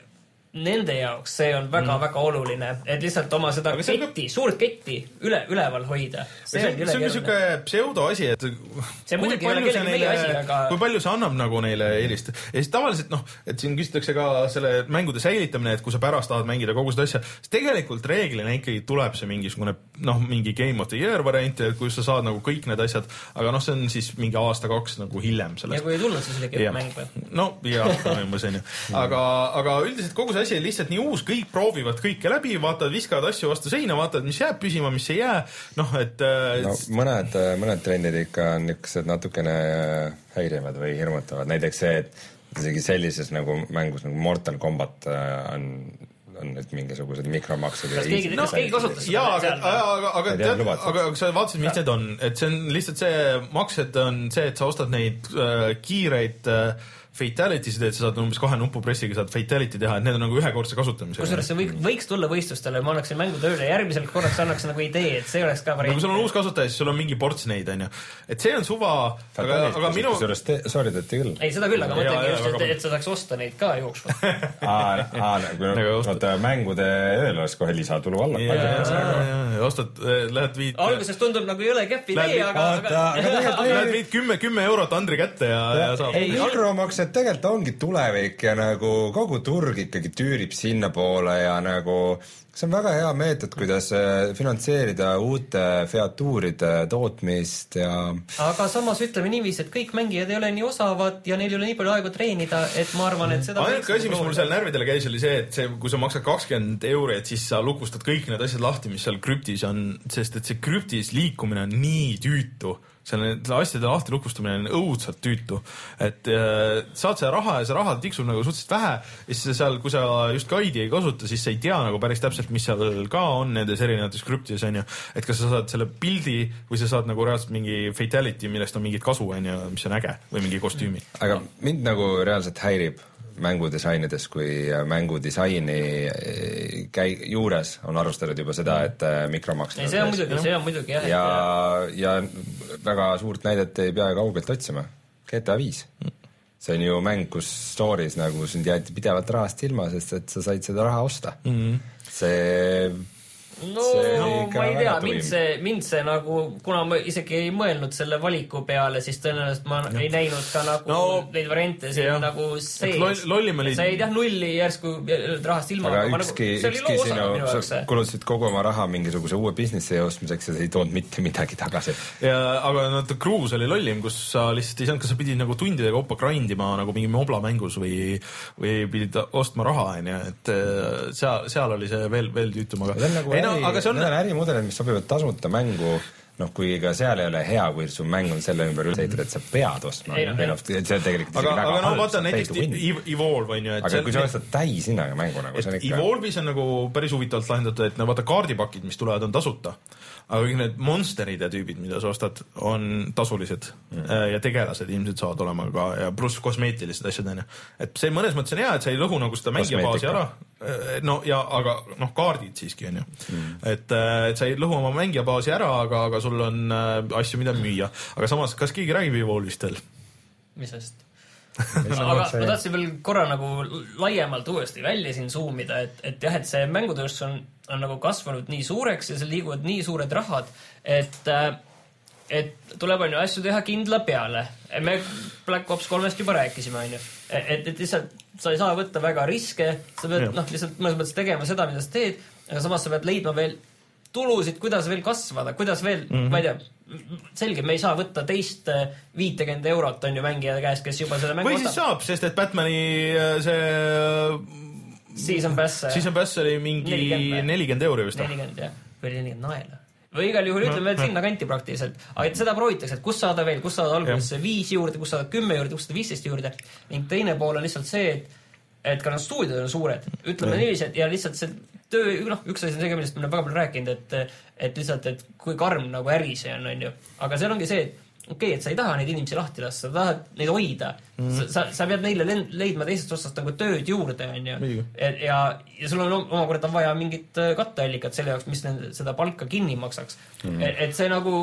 nende jaoks see on väga-väga mm. oluline, et lihtsalt oma seda aga ketti ka..., suurt ketti üle, üleval hoida. see on niisugune pseudoasi, et see muidugi ei ole kellegi meie asi, aga kui palju see annab nagu neile eelist ja siis tavaliselt noh, et siin küsitakse ka selle mängude säilitamine, et kui sa pärast tahad mängida kogu seda asja, siis tegelikult reeglina ikkagi tuleb see mingisugune noh, mingi Game of the Year variant, kus sa saad nagu kõik need asjad, aga noh, see on siis mingi aasta-kaks nagu hiljem sellest. ja kui ei tulnud, siis oli kehv mäng või? no jah, umbes onju, aga, aga üldiselt kogu see asi on lihtsalt nii uus, kõik proovivad kõike läbi, vaatavad, viskavad asju vastu seina, vaatavad, mis jääb püsima, mis ei jää. noh, et äh, no, mõned, äh, mõned trendid ikka on niisugused natukene äh, häirivad või hirmutavad, näiteks see, et isegi sellises nagu mängus nagu Mortal Combat on on nüüd mingisugused mikromaksed. kas keegi, kas keegi kasutas seda? jaa, aga, aga, aga tead, aga, sa vaatasid, mis need on, et see on lihtsalt see maksed on see, et sa ostad neid äh, kiireid äh, fatality sid, et sa saad umbes kahe nupupressiga saad fatality teha, et need on nagu ühekordse kasutamisega. kusjuures see võiks, võiks tulla võistlustele, ma annaksin mängu tööle, järgmisel korraks annaks nagu idee, et see oleks ka variant. no kui sul on uus kasutaja, siis sul on mingi ports neid, onju. et see on suva, aga, aga minu. kusjuures sooritati küll. ei, seda küll, aga mõtlengi just, et, et sa saaks osta neid ka jooksvalt aa, nagu vaata mängude ööl oleks kohe lisatulu alla. ostad, lähed viid. alguses tundub nagu jõle kehv idee, aga. Lähed viid kümme, kümme eurot Andri kätte ja, ja saab. ei, mikromaks et tegelikult ongi tulevik ja nagu kogu turg ikkagi tüürib sinnapoole ja nagu see on väga hea meetod, kuidas äh, finantseerida uute featuuride tootmist ja. aga samas ütleme niiviisi, et kõik mängijad ei ole nii osavad ja neil ei ole nii palju aega treenida, et ma arvan, et seda. ainuke asi, mis mul seal närvidele käis, oli see, et see, kui sa maksad kakskümmend euri, et siis sa lukustad kõik need asjad lahti, mis seal krüptis on, sest et see krüptis liikumine on nii tüütu selle asjade lahti lukustamine on õudselt tüütu. et äh, saad selle raha ja see raha tiksub nagu suhteliselt vähe ja siis seal, kui sa just guide'i ei kasuta, siis sa ei tea nagu päris täpselt, mis seal ka on nendes erinevates krüptides onju. et kas sa saad selle pildi või sa saad nagu reaalselt mingi fatality, millest on mingit kasu onju, mis on äge või mingi kostüümi. aga mind nagu reaalselt häirib mängudisainides kui mängudisaini eh, käi-, juures on arvestatud juba seda, et eh, mikromaks. ei, see on muidugi, see on muidugi jah. ja, ja väga suurt näidet ei pea kaugelt otsima. GTA viis. see on ju mäng, kus story's nagu sind jäeti pidevalt rahast ilma, sest et sa said seda raha osta mm. -hmm. see no, no ma ei tea, mind see, mind see nagu, kuna ma isegi ei mõelnud selle valiku peale, siis tõenäoliselt ma ja. ei näinud ka nagu no, neid variante siin jah. nagu sees loll,. lollim oli. sa jäid jah nulli järsku rahast ilma. aga nagu- ükski, nagu, ükski sinu, sa kulutasid kogu oma raha mingisuguse uue businessi ostmiseks ja see ei toonud mitte midagi tagasi. ja, aga no Cruise oli lollim, kus sa lihtsalt ei saanud, kas sa pidid nagu tundide kaupa grind ima nagu mingi mobla mängus või, või pidid ostma raha, onju, et äh, seal, seal oli see veel, veel tüütum, aga. Nagu ei, no, aga see on. Need on ärimudelid, mis sobivad tasuta mängu noh, kui ka seal ei ole hea, kui su mäng on selle ümber üles ehitatud, et sa pead ostma. või noh, see on tegelikult aga, aga no vaata näiteks Evolve on ju. aga kui sa ostad täishinnaga mängu nagu see on ikka. Evolve'is on nagu päris huvitavalt lahendatud, et no vaata kaardipakid, mis tulevad, on tasuta aga kõik need monsterid ja tüübid, mida sa ostad, on tasulised mm. ja tegelased ilmselt saavad olema ka ja pluss kosmeetilised asjad onju. et see mõnes mõttes on hea, et sa ei lõhu nagu seda mängija baasi ära. Äh, no ja, aga noh, kaardid siiski onju mm.. et, äh, et sa ei lõhu oma mängija baasi ära, aga, aga sul on asju, mida müüa. aga samas, kas keegi räägib Evolvist veel? mis asjast? aga ma tahtsin veel korra nagu laiemalt uuesti välja siin zoom ida, et, et jah, et see mängutööstus on, on nagu kasvanud nii suureks ja seal liiguvad nii suured rahad, et äh, et tuleb, on ju, asju teha kindla peale. me Black Ops kolmest juba rääkisime, on ju. et, et lihtsalt sa ei saa võtta väga riske, sa pead noh, lihtsalt mõnes mõttes tegema seda, mida sa teed, aga samas sa pead leidma veel tulusid, kuidas veel kasvada, kuidas veel mm, -hmm. ma ei tea, selge, me ei saa võtta teist äh, viitekümmet eurot on ju mängija käest, kes juba selle mängu või siis saab, sest et Batman'i äh, see Season pass. Season pass oli mingi nelikümmend euri vist. nelikümmend jah, või nelikümmend naela või igal juhul ütleme, et sinnakanti praktiliselt. aga et seda proovitakse, et kus saada veel, kus saada alguses viis juurde, kus saada kümme juurde, kus saada viisteist juurde ning teine pool on lihtsalt see, et et ka need stuudiod on suured, ütleme niiviisi, et ja lihtsalt see töö, noh, üks asi on see ka, millest me oleme väga palju rääkinud, et et lihtsalt, et kui karm nagu äri see on, on ju. aga seal ongi see, et okei okay,, et sa ei taha neid inimesi lahti lasta, sa tahad neid hoida mm.. sa, sa, sa pead neile leidma teisest otsast nagu tööd juurde, on ju. ja, ja sul on omakorda vaja mingit äh, katteallikat selle jaoks, mis nende, seda palka kinni maksaks mm.. et, et see nagu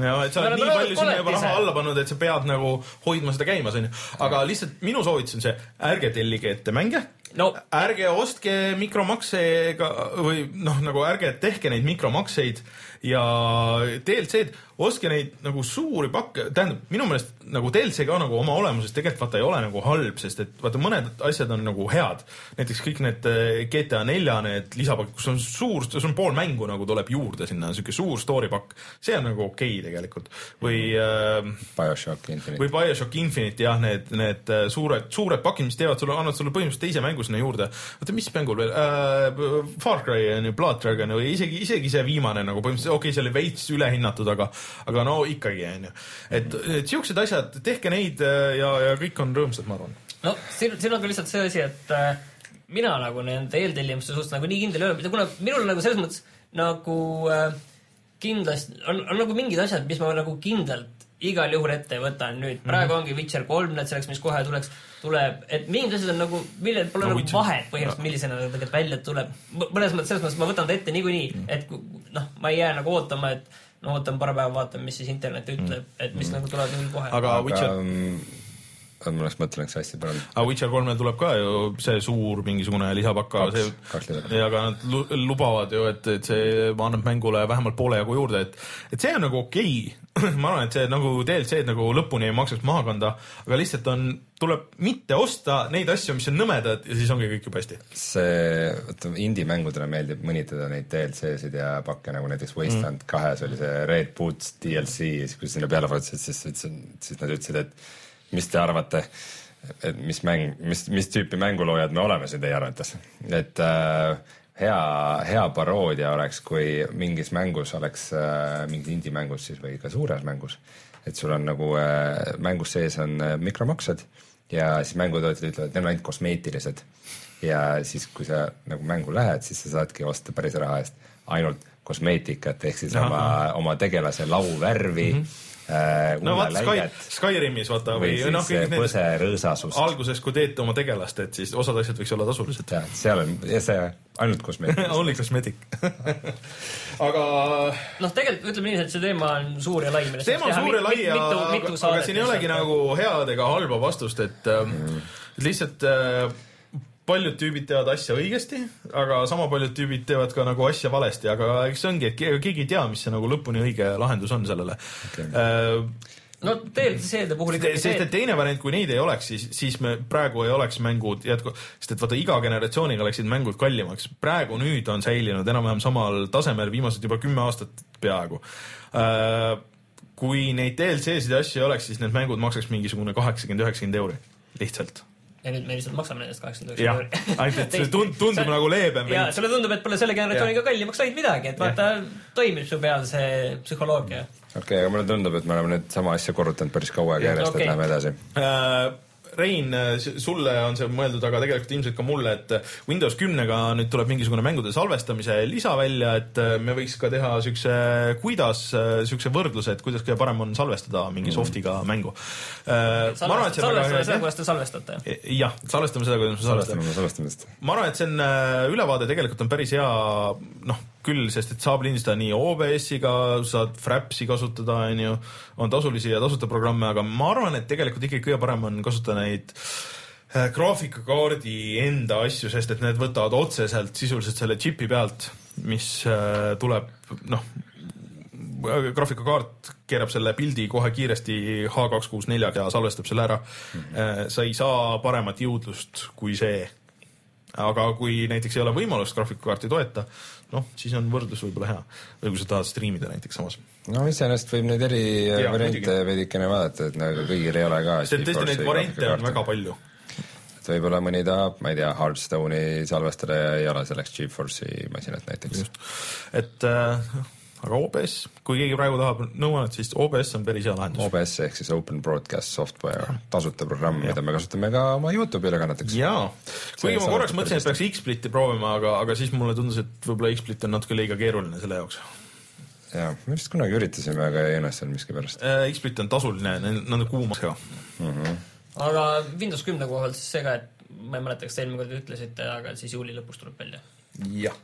ja et sa oled nii palju sinna juba raha alla pannud, et sa pead nagu hoidma seda käimas, onju. aga lihtsalt minu soovitus on see, ärge tellige ette mänge no. Ärge ostke mikromaksega või noh, nagu ärge tehke neid mikromakseid ja DLC-d ostke neid nagu suuri pakke, tähendab minu meelest nagu DLC ka nagu oma olemuses tegelikult vaata ei ole nagu halb, sest et vaata mõned asjad on nagu head. näiteks kõik need eh, GTA nelja need lisapakid, kus on suur, see on pool mängu nagu tuleb juurde sinna, siuke suur story pakk, see on nagu okei okay, tegelikult. või äh,. BioShock Infinite. või BioShock Infinite jah, need, need äh, suured, suured pakid, mis teevad sulle, annavad sulle põhimõtteliselt teise mängu sinna juurde. oota, mis mängul veel äh,? Far Cry on ju, Blood Dragon või isegi, isegi see viimane nagu põhimõtteliselt, okei okay,, see oli veits ülehinnatud, aga, aga no ikkagi onju. et, et siuksed asjad, tehke neid äh, ja, ja kõik on rõõmsad, ma arvan. no siin, siin on ka lihtsalt see asi, et äh, mina nagu nende eeltellimuste suhtes nagu nii kindel ei ole, kuna minul nagu selles mõttes nagu äh, kindlasti on, on nagu mingid asjad, mis ma nagu kindlalt igal juhul ette võtan nüüd. Mhm. praegu mm -hmm. ongi Witcher kolm, need selleks, mis kohe tuleks, tuleb, et mingid asjad on nagu, millel pole no, nagu Witcher. vahet põhimõtteliselt, millisena ta tegelikult välja tuleb. mõnes mõttes, selles mõttes ma võtan ta ette niikuinii mm, -hmm. et noh, ma ei jää nagu ootama, et no ootame paar päeva, vaatame, mis siis internet ütleb, et mis mm. nagu tuleb nii kohe. aga Witcher ma oleks mõtlen, eks hästi parem. aga Witcher kolmel tuleb ka ju see suur mingisugune lisapakk, aga see, aga nad lubavad ju, et, et see annab mängule vähemalt poole jagu juurde, et, et see on nagu okei okay. ma arvan, et see nagu DLC-d nagu lõpuni ei maksaks maha kanda, aga lihtsalt on, tuleb mitte osta neid asju, mis on nõmedad ja siis ongi kõik jube hästi. see, vaata indie-mängudele meeldib mõnitada neid DLC-sid ja pakke nagu näiteks Wasteland mm. kahes oli see Red Boots DLC, siis kui sinna peale vajutasid, siis, siis, siis nad ütlesid, et mis te arvate, et mis mäng, mis, mis tüüpi mänguloojad me oleme siin teie arvates, et äh, hea, hea paroodia oleks, kui mingis mängus oleks äh,, mingis indie-mängus siis või ka suures mängus, et sul on nagu äh, mängus sees on äh, mikromaksed ja siis mängutootjad ütlevad, et need on ainult kosmeetilised. ja siis, kui sa nagu mängu lähed, siis sa saadki osta päris raha eest ainult kosmeetikat ehk siis Aha. oma, oma tegelase lauvärvi mm. -hmm no vaata Sky, Skyrimis vaata või, või noh, kõik need põserõõsasust. alguses, kui teete oma tegelast, et siis osad asjad võiks olla tasulised. jah, seal on, ja see ainult kosmeetik Only cosmetic aga noh, tegelikult ütleme nii, et see teema on suur ja lai. teema on suur ja lai ja aga, aga siin ei olegi nagu head ega halba vastust, et mm. lihtsalt äh, paljud tüübid teevad asja õigesti, aga sama paljud tüübid teevad ka nagu asja valesti, aga eks see ongi, et keegi ei tea, mis see nagu lõpuni õige lahendus on sellele okay.. Äh, no DLC-de puhul ikkagi see. sest et teine variant, kui neid ei oleks, siis, siis me praegu ei oleks mängud jätku-, sest et vaata iga generatsiooniga läksid mängud kallimaks. praegu nüüd on säilinud enam-vähem samal tasemel viimased juba kümme aastat peaaegu äh,. kui neid DLC-sid ja asju ei oleks, siis need mängud maksaks mingisugune kaheksakümmend, üheksakümmend euri lihtsalt ja nüüd me lihtsalt maksame nendest kaheksakümmend üheksa euri. see tund-, tundub nagu leebem. ja sulle tundub, et pole selle generatsiooniga kallimaks läinud midagi, et vaata, toimib su peal see psühholoogia. okei okay,, aga mulle tundub, et me oleme nüüd sama asja korrutanud päris kaua aega järjest okay., et läheme edasi uh, Rein, sulle on see mõeldud, aga tegelikult ilmselt ka mulle, et Windows kümnega nüüd tuleb mingisugune mängude salvestamise lisa välja, et me võiks ka teha siukse, kuidas, siukse võrdluse, et kuidas kõige parem on salvestada mingi mm. soft'iga mängu. salvestada seda, kuidas te salvestate? jah, salvestame seda, kuidas me salvestame. ma arvan, et see on äh, ülevaade tegelikult on päris hea, noh küll, sest et saab lindistada nii OBS-iga, saad Frapsi kasutada, onju, on tasulisi ja tasuta programme, aga ma arvan, et tegelikult ikkagi kõige parem on kasutada neid äh, graafikakaardi enda asju, sest et need võtavad otseselt sisuliselt selle džipi pealt, mis äh, tuleb, noh, graafikakaart keerab selle pildi kohe kiiresti H264-ga ja salvestab selle ära mm. -hmm. sa ei saa paremat jõudlust kui see. aga kui näiteks ei ole võimalust graafikakaarti toeta, noh, siis on võrdlus võib-olla hea. või kui sa tahad striimida näiteks samas. no iseenesest võib neid eri ja, variante veidikene vaadata, et nagu kõigil ei ole ka. tõesti neid variante on väga palju et võib-olla mõni tahab, ma ei tea, Hearthstone'i salvestada ja ei ole selleks Geforce'i masinat näiteks. et äh, aga OBS, kui keegi praegu tahab nõuannet, siis OBS on päris hea lahendus. OBS ehk siis Open Broadcast Software, tasuta programm, mida me kasutame ka oma Youtube'i ülekanneteks. jaa, kuigi ma korraks mõtlesin, et peaks X-Splitti proovima, aga, aga siis mulle tundus, et võib-olla X-Split on natuke liiga keeruline selle jaoks jaa, me vist kunagi üritasime, aga ei õnnestunud miskipärast äh,. X-Split on tasuline, nad on kuumas ka mm. -hmm. aga Windows kümne koha pealt siis see ka, et ma ei mäleta, kas te eelmine kord ütlesite, aga siis juuli lõpus tuleb välja. jah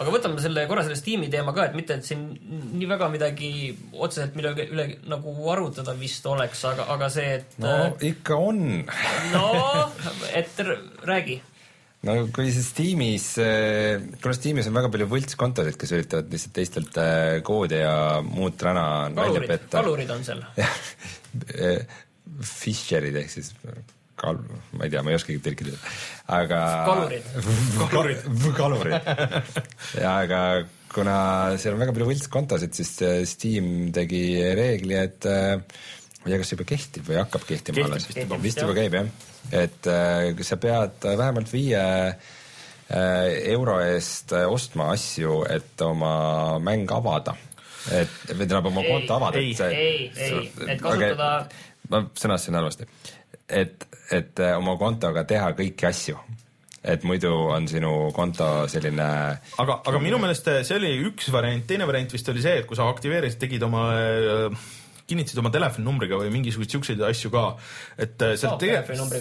aga võtame selle korra selle Steam'i teema ka, et mitte, et siin nii väga midagi otseselt millegi üle nagu arutada vist oleks, aga, aga see, et no ikka on no, et räägi no kui siis tiimis, eh, kuna Steamis on väga palju võltskontosid, kes üritavad lihtsalt teistelt eh, koodi ja muud räna välja petta. kalurid on seal. jah, Fisherid ehk siis kal-, ma ei tea, ma ei oskagi tõlkida, aga kalurid. kalurid. kalurid. aga kuna seal on väga palju võltskontosid, siis Steam tegi reegli, et ma ei tea, kas see juba kehtib või hakkab kehtima alles, vist juba käib jah et äh, sa pead vähemalt viie äh, euro eest äh, ostma asju, et oma mäng avada. et, või tähendab oma konto avada. ei, ei, ei, et kasutada okay,. ma sõnastasin halvasti. Et, et oma kontoga teha kõiki asju et muidu on sinu konto selline. aga, aga minu meelest see oli üks variant, teine variant vist oli see, et kui sa aktiveerisid, tegid oma äh, kinnitasid oma telefoninumbriga või mingisuguseid siukseid asju ka. et äh, seal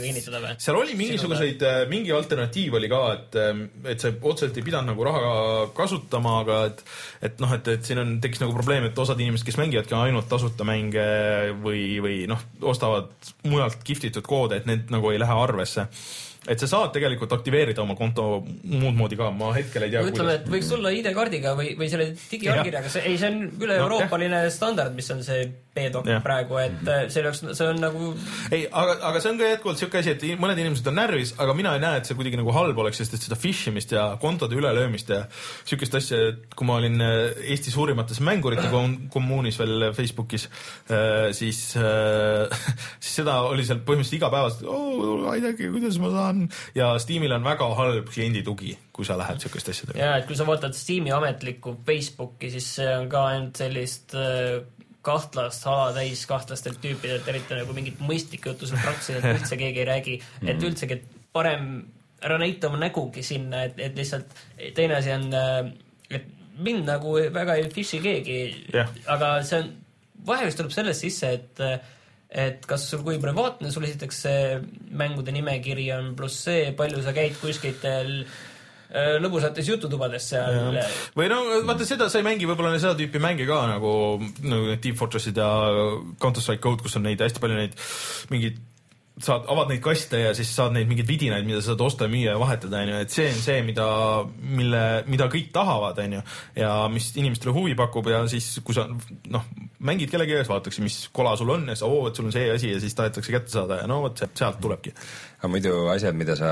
kinnitada või? seal oli mingisuguseid, äh, mingi alternatiiv oli ka, et, äh, et sa otseselt ei pidanud nagu raha kasutama, aga et, et noh, et, et siin on, tekkis nagu probleem, et osad inimesed, kes mängivadki ainult tasuta mänge või, või noh, ostavad mujalt giftitud koode, et need nagu ei lähe arvesse et sa saad tegelikult aktiveerida oma konto muud moodi ka, ma hetkel ei tea. ütleme, et võiks tulla ID-kaardiga või, või selle digiallkirjaga, see, ei, see on üle-euroopaline no, standard, mis on see B-doc praegu, et äh, see oleks, see on nagu. ei, aga, aga see on ka jätkuvalt siuke asi, et mõned inimesed on närvis, aga mina ei näe, et see kuidagi nagu halb oleks, sest et seda fish imist ja kontode ülelöömist ja siukest asja, et kui ma olin äh, Eesti suurimates mängurite kommuunis veel Facebookis, äh, siis, siis seda oli seal põhimõtteliselt igapäevaselt, ma ei teagi, kuidas ma saan ja Steamil on väga halb klienditugi, kui sa lähed sihukeste asjadega. ja, et kui sa vaatad Steam'i ametlikku Facebooki, siis see on ka ainult sellist äh, kahtlast hala täis kahtlastelt tüüpidelt, eriti nagu mingit mõistlikku juttu seal praktiliselt üldse keegi ei räägi, et mhm. üldsegi, et parem ära näita oma nägugi sinna, et, et lihtsalt teine asi on, äh, et mind nagu väga ei fish'i keegi yeah., aga see on, vahe vist tuleb sellest sisse, et äh, et kas sul, kui privaatne sul esitatakse mängude nimekiri on, pluss see, palju sa käid kuskitel äh, lõbusates jututubades seal. või no vaata seda, sa ei mängi võib-olla seda tüüpi mänge ka nagu, nagu Team Fortressid ja Counter Strike Code, kus on neid hästi palju neid mingeid saad, avad neid kaste ja siis saad neid mingeid vidinaid, mida saad osta müüa ja vahetada, onju, et see on see, mida, mille, mida kõik tahavad, onju. ja mis inimestele huvi pakub ja siis, kui sa noh, mängid kellegi ees, vaadatakse, mis kola sul on ja siis oo, et sul on see asi ja siis tahetakse kätte saada ja no vot, sealt tulebki. aga muidu asjad, mida sa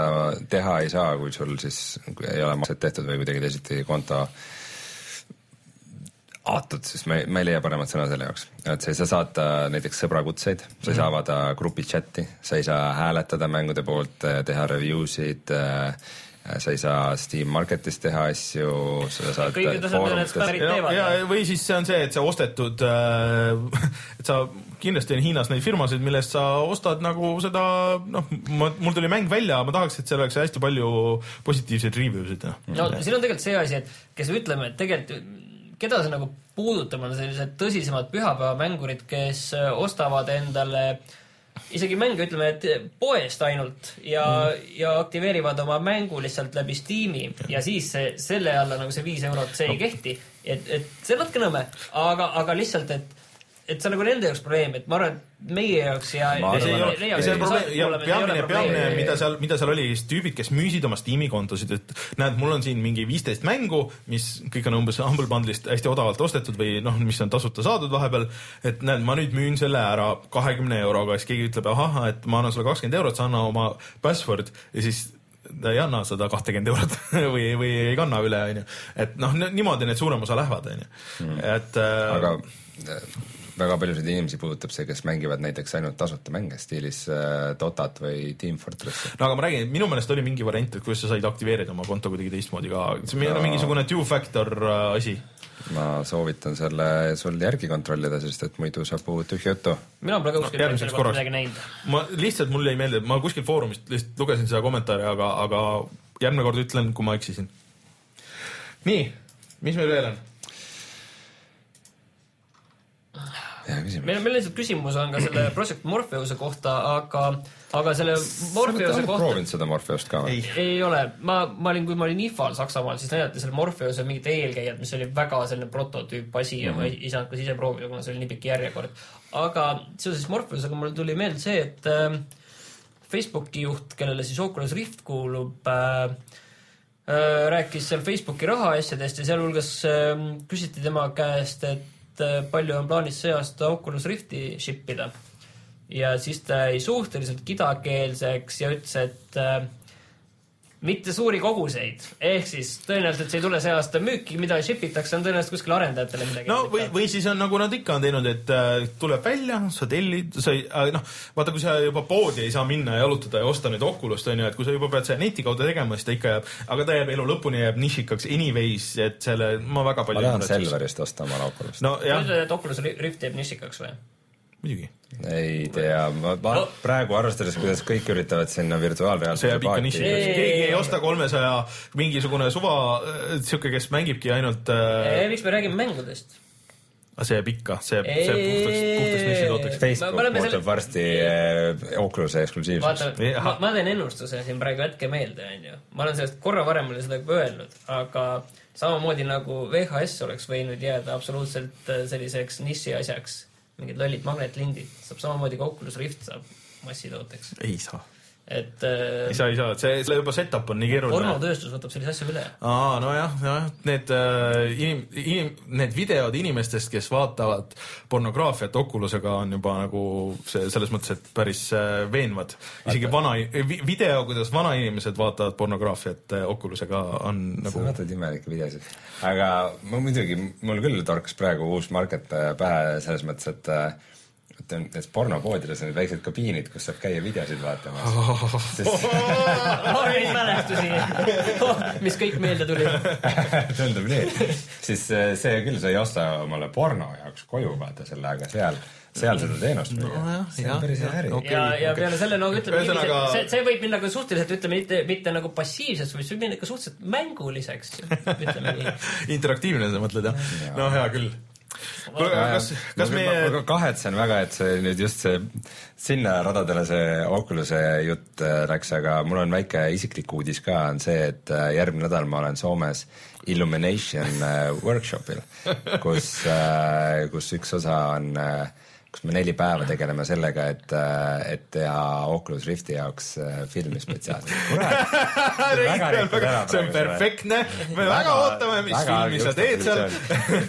teha ei saa, kui sul siis kui ei ole makset tehtud või kuidagi teisiti konto aatud, siis ma ei, ma ei leia paremat sõna selle jaoks. et sa ei saa saata näiteks sõbrakutseid, sa ei saa mhm. avada grupi chati, sa ei saa hääletada mängude poolt, teha review sid äh,, sa ei saa Steam Marketis teha asju, sa saad ja, või siis see on see, et sa ostetud äh,, et sa kindlasti on Hiinas neid firmasid, millest sa ostad nagu seda, noh, mul tuli mäng välja, ma tahaks, et seal oleks hästi palju positiivseid review sid. Noh. no siin on tegelikult see asi, et kes ütleme, et tegelikult keda see nagu puudutab, on sellised tõsisemad pühapäevamängurid, kes äh, ostavad endale isegi mänge, ütleme, et poest ainult ja mm., ja aktiveerivad oma mängu lihtsalt läbi Steam'i ja siis see, selle alla nagu see viis eurot, see no. ei kehti. et, et see on natuke nõme, aga, aga lihtsalt, et et see on nagu nende jaoks probleem, et ma arvan, et meie jaoks ja. peamine, peamine, mida seal, mida seal oli, siis tüübid, kes müüsid oma Steam'i kontosid, et näed, mul on siin mingi viisteist mängu, mis kõik on umbes Humble Bundle'ist hästi odavalt ostetud või noh, mis on tasuta saadud vahepeal. et näed, ma nüüd müün selle ära kahekümne euroga, siis keegi ütleb, ahah, et ma annan sulle kakskümmend eurot, sa anna oma password ja siis ta ei anna sada kahtekümmend eurot või, või ei kanna üle, onju. et noh, niimoodi need suurem osa lähevad, onju, mm. et äh, aga väga paljusid inimesi puudutab see, kes mängivad näiteks ainult tasuta mänge stiilis äh, Dotat või Team Fortress. no aga ma räägin, minu meelest oli mingi variant, et kuidas sa said aktiveerida oma konto kuidagi teistmoodi ka, see on no. mingisugune two-factor äh, asi ma soovitan selle sul järgi kontrollida, sest et muidu saab puhud tühja juttu. mina pole ka kuskil no, selle kohta midagi näinud. ma lihtsalt, mulle jäi meelde, ma kuskil foorumist lihtsalt lugesin seda kommentaari, aga, aga järgmine kord ütlen, kui ma eksisin. nii, mis meil veel on? Meil, meil lihtsalt küsimus on ka selle Project Morpheuse kohta, aga, aga selle Morpheuse kohta. proovinud seda Morpheust ka või? ei ole, ma, ma olin, kui ma olin IFA-l Saksamaal, siis näidati selle Morpheuse mingit eelkäijat, mis oli väga selline prototüüp asi mm -hmm. ja ma ei, mhm. saanud ka ise proovida, kuna see oli nii pikk järjekord. aga seoses Morpheusega mul tuli meelde see, et äh, Facebooki juht, kellele siis Oculus Rift kuulub äh,, äh, rääkis seal Facebooki rahaasjadest ja sealhulgas äh, küsiti tema käest, et et äh, palju on plaanis see aasta Oculus Rifti ship ida. ja siis ta jäi suhteliselt kidakeelseks ja ütles, et äh, mitte suuri koguseid, ehk siis tõenäoliselt see ei tule see aasta müüki, mida ship itakse, on tõenäoliselt kuskil arendajatele midagi. no või, või siis on nagu nad ikka on teinud, et äh, tuleb välja, sa tellid, sa ei äh,, noh, vaata, kui sa juba poodi ei saa minna ja jalutada ja osta nüüd Oculust onju, et kui sa juba pead selle neti kaudu tegema, siis ta ikka jääb, aga ta jääb elu lõpuni, jääb nišikaks anyways, et selle ma väga palju. ma tahan Selverist osta omale Oculust. no jah. sa ütled, et Oculus Rift jääb nišikaks või? Muidugi. ei tea, ma, ma no. praegu arvestades, kuidas kõik üritavad sinna virtuaalreaalsuse paati. keegi ei osta kolmesaja mingisugune suva, äh, sihuke, kes mängibki ainult äh.... miks me räägime mängudest? aga see jääb ikka, see jääb, see jääb puhtaks, puhtaks nišitooteks. Facebook muutub selle... varsti äh, Oculus'e eksklusiivseks. ma, ma teen ennustuse siin praegu, jätke meelde, onju. ma olen sellest korra varem olen seda juba öelnud, aga samamoodi nagu VHS oleks võinud jääda absoluutselt äh, selliseks niši asjaks mingid lollid magnetlindid, saab samamoodi ka Oculus Rift saab massitooteks. ei saa et äh,. ei saa, ei saa, see, selle juba setup on nii keeruline. pornotööstus võtab sellise asja üle. aa, nojah, jah, need äh, inim-, inim-, need videod inimestest, kes vaatavad pornograafiat Oculusega on juba nagu see, selles mõttes, et päris äh, veenvad. isegi vana, video, kuidas vanainimesed vaatavad pornograafiat äh, Oculusega on nagu. sa vaatad imelikke videosid. aga ma muidugi, mul küll torkas praegu uus market äh, pähe selles mõttes, et äh, nendes pornopoodides on need väiksed kabiinid, kus saab käia videosid vaatamas oh.. Sest... oh, neid mälestusi oh, mis kõik meelde tuli tundub nii. siis äh, see küll, sa ei osta omale porno jaoks koju vaata selle, aga seal seal seda teenust no,. see on päris hea äri. ja, ja peale selle no ütleme Ühesõnaga... see, see võib minna ka suhteliselt ütleme mitte, mitte nagu passiivseks, vaid see võib minna ka suhteliselt mänguliseks, ütleme nii. interaktiivne sa mõtled jah ja.? no hea küll kuule, kas, kas meie. ma kahetsen väga, et see nüüd just see sinna radadele see Oculus'e jutt äh, läks, aga mul on väike isiklik uudis ka, on see, et äh, järgmine nädal ma olen Soomes Illumination äh, workshopil, kus, kus üks osa on äh, kus me neli päeva tegeleme sellega, et, äh, et teha Oculus Rifti jaoks äh, filmi spetsiaalselt. see on perfektne, me väga, väga ootame, mis väga filmi sa teed seal.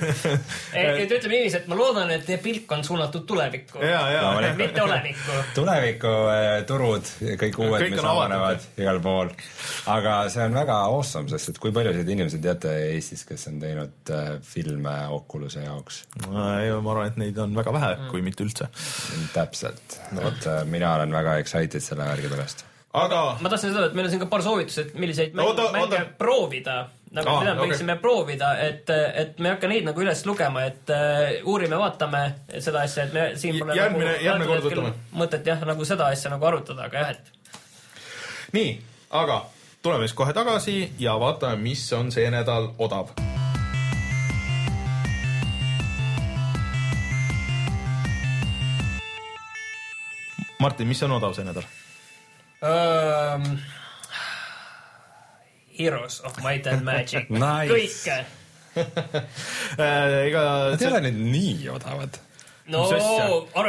et ütleme niiviisi, et ma loodan, et teie pilk on suunatud tulevikku, mitte olevikku. tuleviku äh, turud, kõik uued, mis avanevad igal pool. aga see on väga awesome, sest et kui paljusid inimesi teate Eestis, kes on teinud filme Oculus'e jaoks? ma arvan, et neid on väga vähe, kui mitte üldse. täpselt no., et äh, mina olen väga excited selle värgi pärast. aga ma tahtsin öelda, et meil on siin ka paar soovitust, et milliseid mänge, oota, mänge oota. proovida nagu ah, mida me okay. võiksime proovida, et, et me ei hakka neid nagu üles lugema, et uh, uurime, vaatame seda asja, et me siin pole järgmine nagu,, järgmine kord võtame. mõtet jah, nagu seda asja nagu arutada, aga jah, et. nii, aga tuleme siis kohe tagasi ja vaatame, mis on see nädal odav Martin, mis on odav see nädal um,? Heroes of Might and Magic nice. kõike äh, ega. Nad ei ole nüüd nii odavad no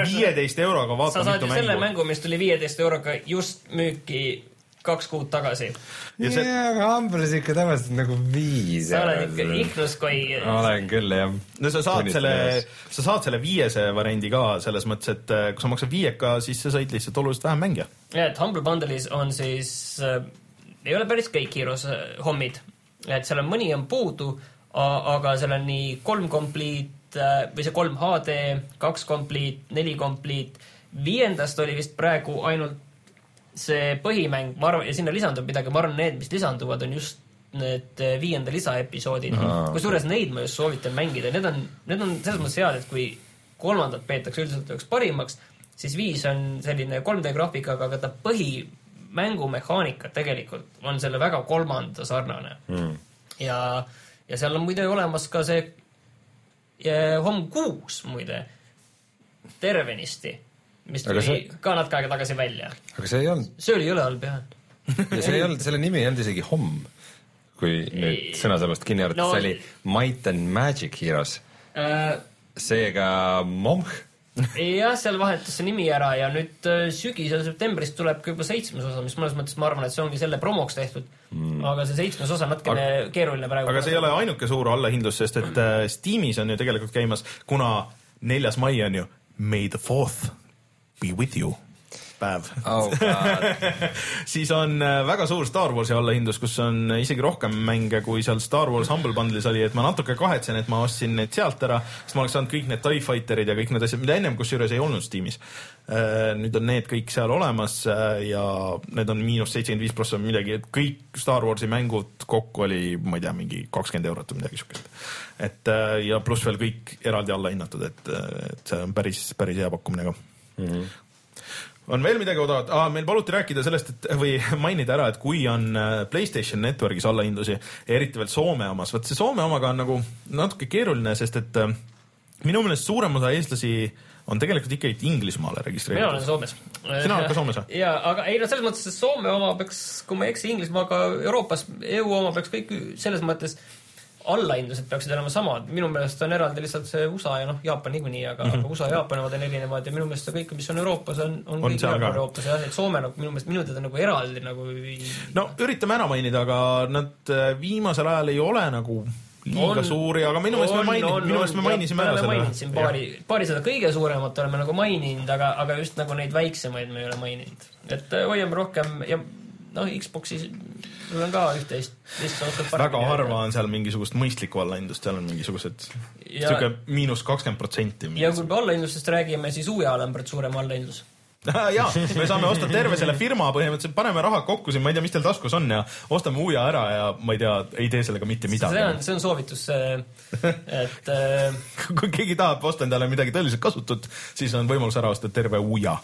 viieteist euroga vaata mitu mängu. sa saad ju selle mängu, mis tuli viieteist euroga just müüki kaks kuud tagasi. jaa see..., aga Humbles ikka tavaliselt nagu viis. sa oled ikka ihnuskoi. olen küll, jah. no sa saad selle, sa saad selle viiese variandi ka selles mõttes, et äh, kui sa maksad viieka, siis sa said lihtsalt oluliselt vähem mänge. jah, et Humble Bundle'is on siis äh, ei ole päris kõik Heroes hommid, et seal on mõni on puudu, aga seal on nii kolm complete või see kolm HD, kaks complete, neli complete, viiendast oli vist praegu ainult see põhimäng, ma arvan, ja sinna lisandub midagi, ma arvan, need, mis lisanduvad, on just need viienda lisaepisoodid. Mm -hmm.. kusjuures neid ma just soovitan mängida, need on, need on selles mõttes head, et kui kolmandat peetakse üldiselt üheks parimaks, siis viis on selline 3D graafikaga, aga ta põhimängumehaanika tegelikult on selle väga kolmanda sarnane. Mm.. ja, ja seal on muide olemas ka see Home kuus muide, tervenisti mis tuli see... ka natuke aega tagasi välja. aga see ei olnud. see oli jõle halb, jah. ja see ei olnud, selle nimi ei olnud isegi Homm, kui nüüd sõnasalust kinni arvata no,, see oli Might and Magic Heroes äh.... seega Momh jah, seal vahetas see nimi ära ja nüüd äh, sügisel septembris tuleb ka juba seitsmes osa, mis mõnes mõttes ma arvan, et see ongi selle promoks tehtud mm.. aga see seitsmes osa natukene aga, keeruline praegu. aga see ei ole ainuke suur allahindlus, sest et äh, Steamis on ju tegelikult käimas, kuna neljas mai on ju May the fourth Be with you päev oh. siis on äh, väga suur Star Warsi allahindlus, kus on isegi rohkem mänge, kui seal Star Wars Humble Bundle'is oli, et ma natuke kahetsen, et ma ostsin need sealt ära, sest ma oleks saanud kõik need TIE Fighterid ja kõik need asjad, mida ennem kusjuures ei olnud Steamis. Äh, nüüd on need kõik seal olemas äh, ja need on miinus seitsekümmend viis prossa midagi, et kõik Star Warsi mängud kokku oli, ma ei tea, mingi kakskümmend eurot või midagi siukest. et ja pluss veel kõik eraldi alla hinnatud, et, et see on päris, päris hea pakkumine ka mm. -hmm on veel midagi odavat ah,, meil paluti rääkida sellest, et või mainida ära, et kui on äh, Playstation Networkis allahindlusi, eriti veel Soome omas, vot see Soome omaga on nagu natuke keeruline, sest et äh, minu meelest suurem osa eestlasi on tegelikult ikkagi Inglismaale registreeritud. mina olen Soomes. sina oled ka Soomes või? jaa, aga ei no selles mõttes, et Soome oma peaks, kui ma ei eksi, Inglismaaga Euroopas, EU oma peaks kõik selles mõttes allahindlused peaksid olema samad, minu meelest on eraldi lihtsalt see USA ja noh, Jaapan niikuinii, aga mm, -hmm. aga USA ja Jaapan omad on erinevad ja minu meelest see kõik, mis on Euroopas, on, on, on kõik Euroopas jah, et Soome nagu minu meelest, minu teada nagu eraldi nagu no üritame ära mainida, aga nad äh, viimasel ajal ei ole nagu liiga on, suuri, aga minu meelest me mainin-, minu meelest me mainisime ära selle. siin paari, paari seda kõige suuremat oleme nagu maininud, aga, aga just nagu neid väiksemaid me ei ole maininud. et äh, hoiame rohkem ja noh, Xbox'is sul on ka üht-teist, mis oskad väga harva on seal mingisugust mõistlikku allahindlust, seal on mingisugused sihuke miinus kakskümmend protsenti. ja kui me allahindlustest räägime, siis uue Alambert suurem allahindlus ja, me saame osta terve selle firma põhimõtteliselt, paneme raha kokku siin, ma ei tea, mis teil taskus on ja ostame Uja ära ja ma ei tea, ei tee sellega mitte midagi. see on, see on soovitus, et äh, kui keegi tahab osta endale midagi tõeliselt kasutut, siis on võimalus ära osta terve Uja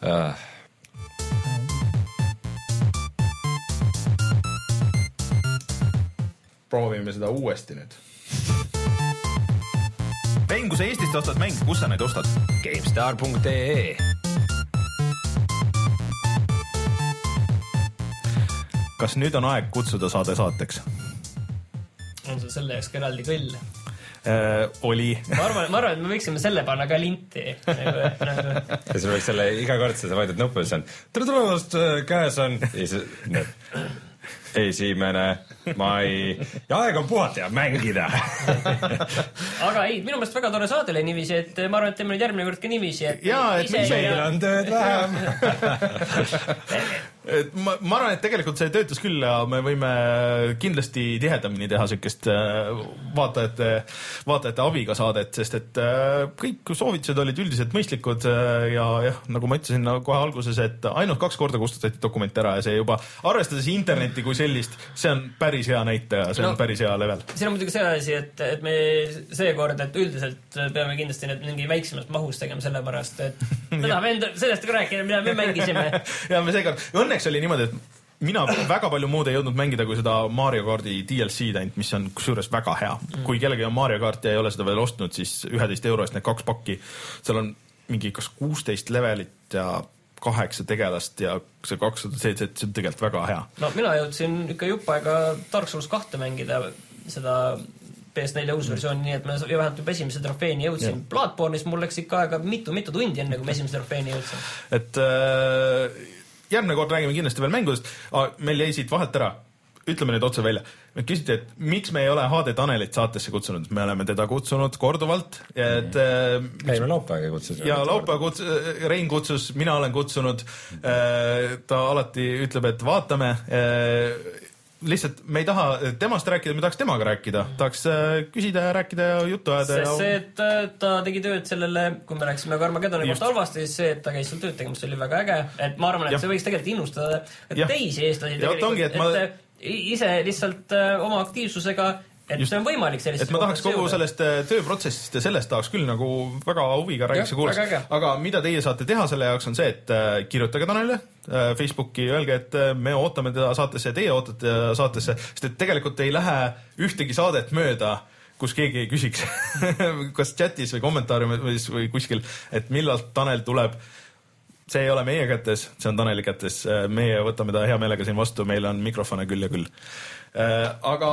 proovime seda uuesti nüüd. Rein, kui sa Eestist ostad mänge, kus sa neid ostad? GameStar.ee kas nüüd on aeg kutsuda saade saateks? on sul selle jaoks ka eraldi kõll äh,? oli. ma arvan, ma arvan, et me võiksime selle panna ka linti nagu, nagu. ja sul võiks selle iga kord sa vajutad nuppu ja siis on tere tulemast, käes on ja siis esimene mai ja aeg on puhata ja mängida aga ei, minu meelest väga tore saade oli niiviisi, et ma arvan, et teeme nüüd järgmine kord ka niiviisi, et. ja, et meil on tööd vähem et ma, ma arvan, et tegelikult see töötas küll ja me võime kindlasti tihedamini teha siukest äh, vaatajate, vaatajate abiga saadet, sest et äh, kõik soovitused olid üldiselt mõistlikud äh, ja jah, nagu ma ütlesin kohe alguses, et ainult kaks korda kustutati dokument ära ja see juba, arvestades internetti kui sellist, see on päris hea näitaja, see no, on päris hea level. siin on muidugi see asi, et, et me seekord, et üldiselt peame kindlasti need mingi väiksemas mahus tegema, sellepärast et me tahame enda, sellest ka rääkida, mida me mängisime ja me seekord, õnneks õnneks oli niimoodi, et mina väga palju muud ei jõudnud mängida kui seda Mario kaardi DLC-d ainult, mis on kusjuures väga hea mm.. kui kellelgi on Mario kaart ja ei ole seda veel ostnud, siis üheteist euro eest need kaks pakki, seal on mingi kas kuusteist levelit ja kaheksa tegelast ja see kakssada seitse, see on tegelikult väga hea. no mina jõudsin ikka jupp aega Dark Souls kahte mängida, seda PS4 uus versioon, nii et ma vähemalt juba esimese trofeeni jõudsin. Bloodborne'is mul läks ikka aega mitu-mitu tundi, enne kui ma esimese trofeeni jõudsin. et äh, järgmine kord räägime kindlasti veel mängudest. meil jäi siit vahelt ära ütleme nüüd otse välja, küsiti, et miks me ei ole HD Tanelit saatesse kutsunud, me oleme teda kutsunud korduvalt, et mm.. ei, me laupäevaga kutsusime. ja laupäeva kutsus, Rein kutsus, mina olen kutsunud. ta alati ütleb, et vaatame lihtsalt me ei taha temast rääkida, me tahaks temaga rääkida, tahaks küsida ja rääkida ja juttu ajada. sest ja... see, et ta tegi tööd sellele, kui me rääkisime Carmageddoni kohta halvasti, siis see, et ta käis seal tööd tegemas, oli väga äge, et ma arvan, et ja. see võiks tegelikult innustada teisi eestlasi tegelikult, et ma... ise lihtsalt oma aktiivsusega et Just, see on võimalik sellist et ma tahaks kogu jõuda. sellest äh, tööprotsessist ja sellest tahaks küll nagu väga huviga räägiks ja kuulaks. aga mida teie saate teha selle jaoks, on see, et äh, kirjutage Tanelile äh, Facebooki, öelge, et me ootame teda saatesse ja teie ootate saatesse, sest et tegelikult ei lähe ühtegi saadet mööda kus keegi ei küsiks kas chatis või kommentaariumis või kuskil, et millal Tanel tuleb see ei ole meie kätes, see on Taneli kätes, meie võtame ta hea meelega siin vastu, meil on mikrofone küll ja küll. aga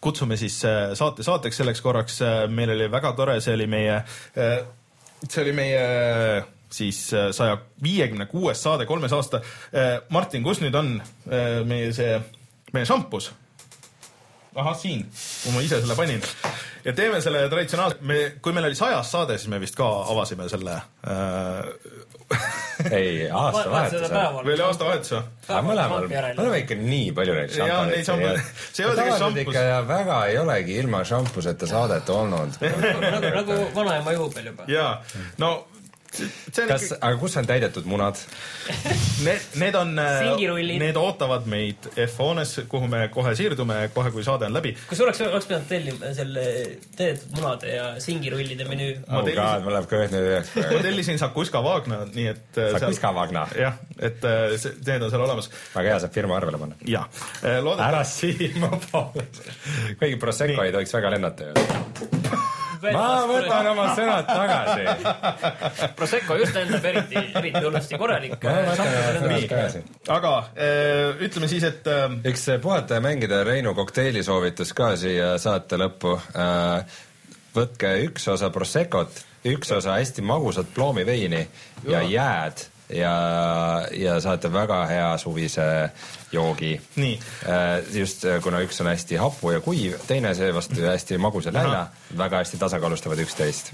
kutsume siis äh, saate saateks selleks korraks, äh, meil oli väga tore, see oli meie, äh, see oli meie siis saja viiekümne kuues saade kolmes aasta. Martin, kus nüüd on meie see, meie šampus? ahah, siin, kui ma ise selle panin. ja teeme selle traditsionaalselt, me, kui meil oli sajas saade, siis me vist ka avasime selle äh... ei, aastavahetus. või oli aastavahetus või? mõlemal, me oleme ikka nii palju neid šamponeid. see ei ole tegelikult šampus. ikka ja väga ei olegi ilma šampuseta saadet olnud nagu, nagu vanaema juubel juba. jaa, no kas aga kus on täidetud munad Need, need on, äh, need ootavad meid F-hoones, kuhu me kohe siirdume, kohe kui saade on läbi. kas oleks, oleks pidanud tellima selle täidetud munade ja singirullide menüü? oh tellisin... god, mul läheb kõht nüüd üheks. ma tellisin Sakuska Vagna, nii et. Äh, Sakuska Vagna? jah, et äh, see, need on seal olemas. väga hea, saab firma arvele panna. jaa. ära silma poole. kuigi Prosecco ei tohiks väga lennata ju ma võtan oma sõnad tagasi. Prosecco just lendab eriti, eriti hullusti korralik. aga äh, ütleme siis, et. Äh, eks puhata ja mängida Reinu kokteili soovitus ka siia saate lõppu. Äh, võtke üks osa Proseccot, üks osa hästi magusat ploomiveini ja jääd ja, ja saate väga hea suvise joogi. Äh, just äh, kuna üks on hästi hapu ja kuiv, teine seevastu hästi magus ja länna, väga hästi tasakaalustavad üksteist.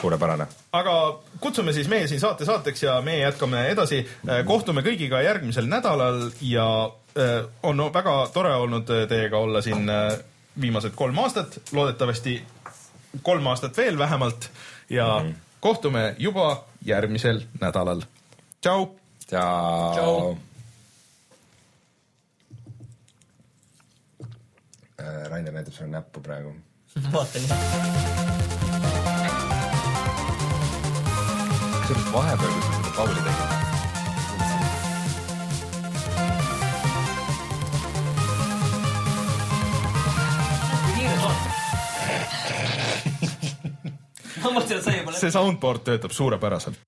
suurepärane. aga kutsume siis meie siin saate saateks ja meie jätkame edasi. Äh, kohtume kõigiga järgmisel nädalal ja on väga tore olnud teiega olla siin viimased kolm aastat, loodetavasti kolm aastat veel vähemalt ja mm -hmm. kohtume juba järgmisel nädalal. Tšau. tšau. Äh, Rainer näitab sulle näppu praegu. vaatan. kusjuures vahepeal, kui sa seda Pauli tegid ma mõtlesin, et sa juba. see soundboard töötab suurepäraselt.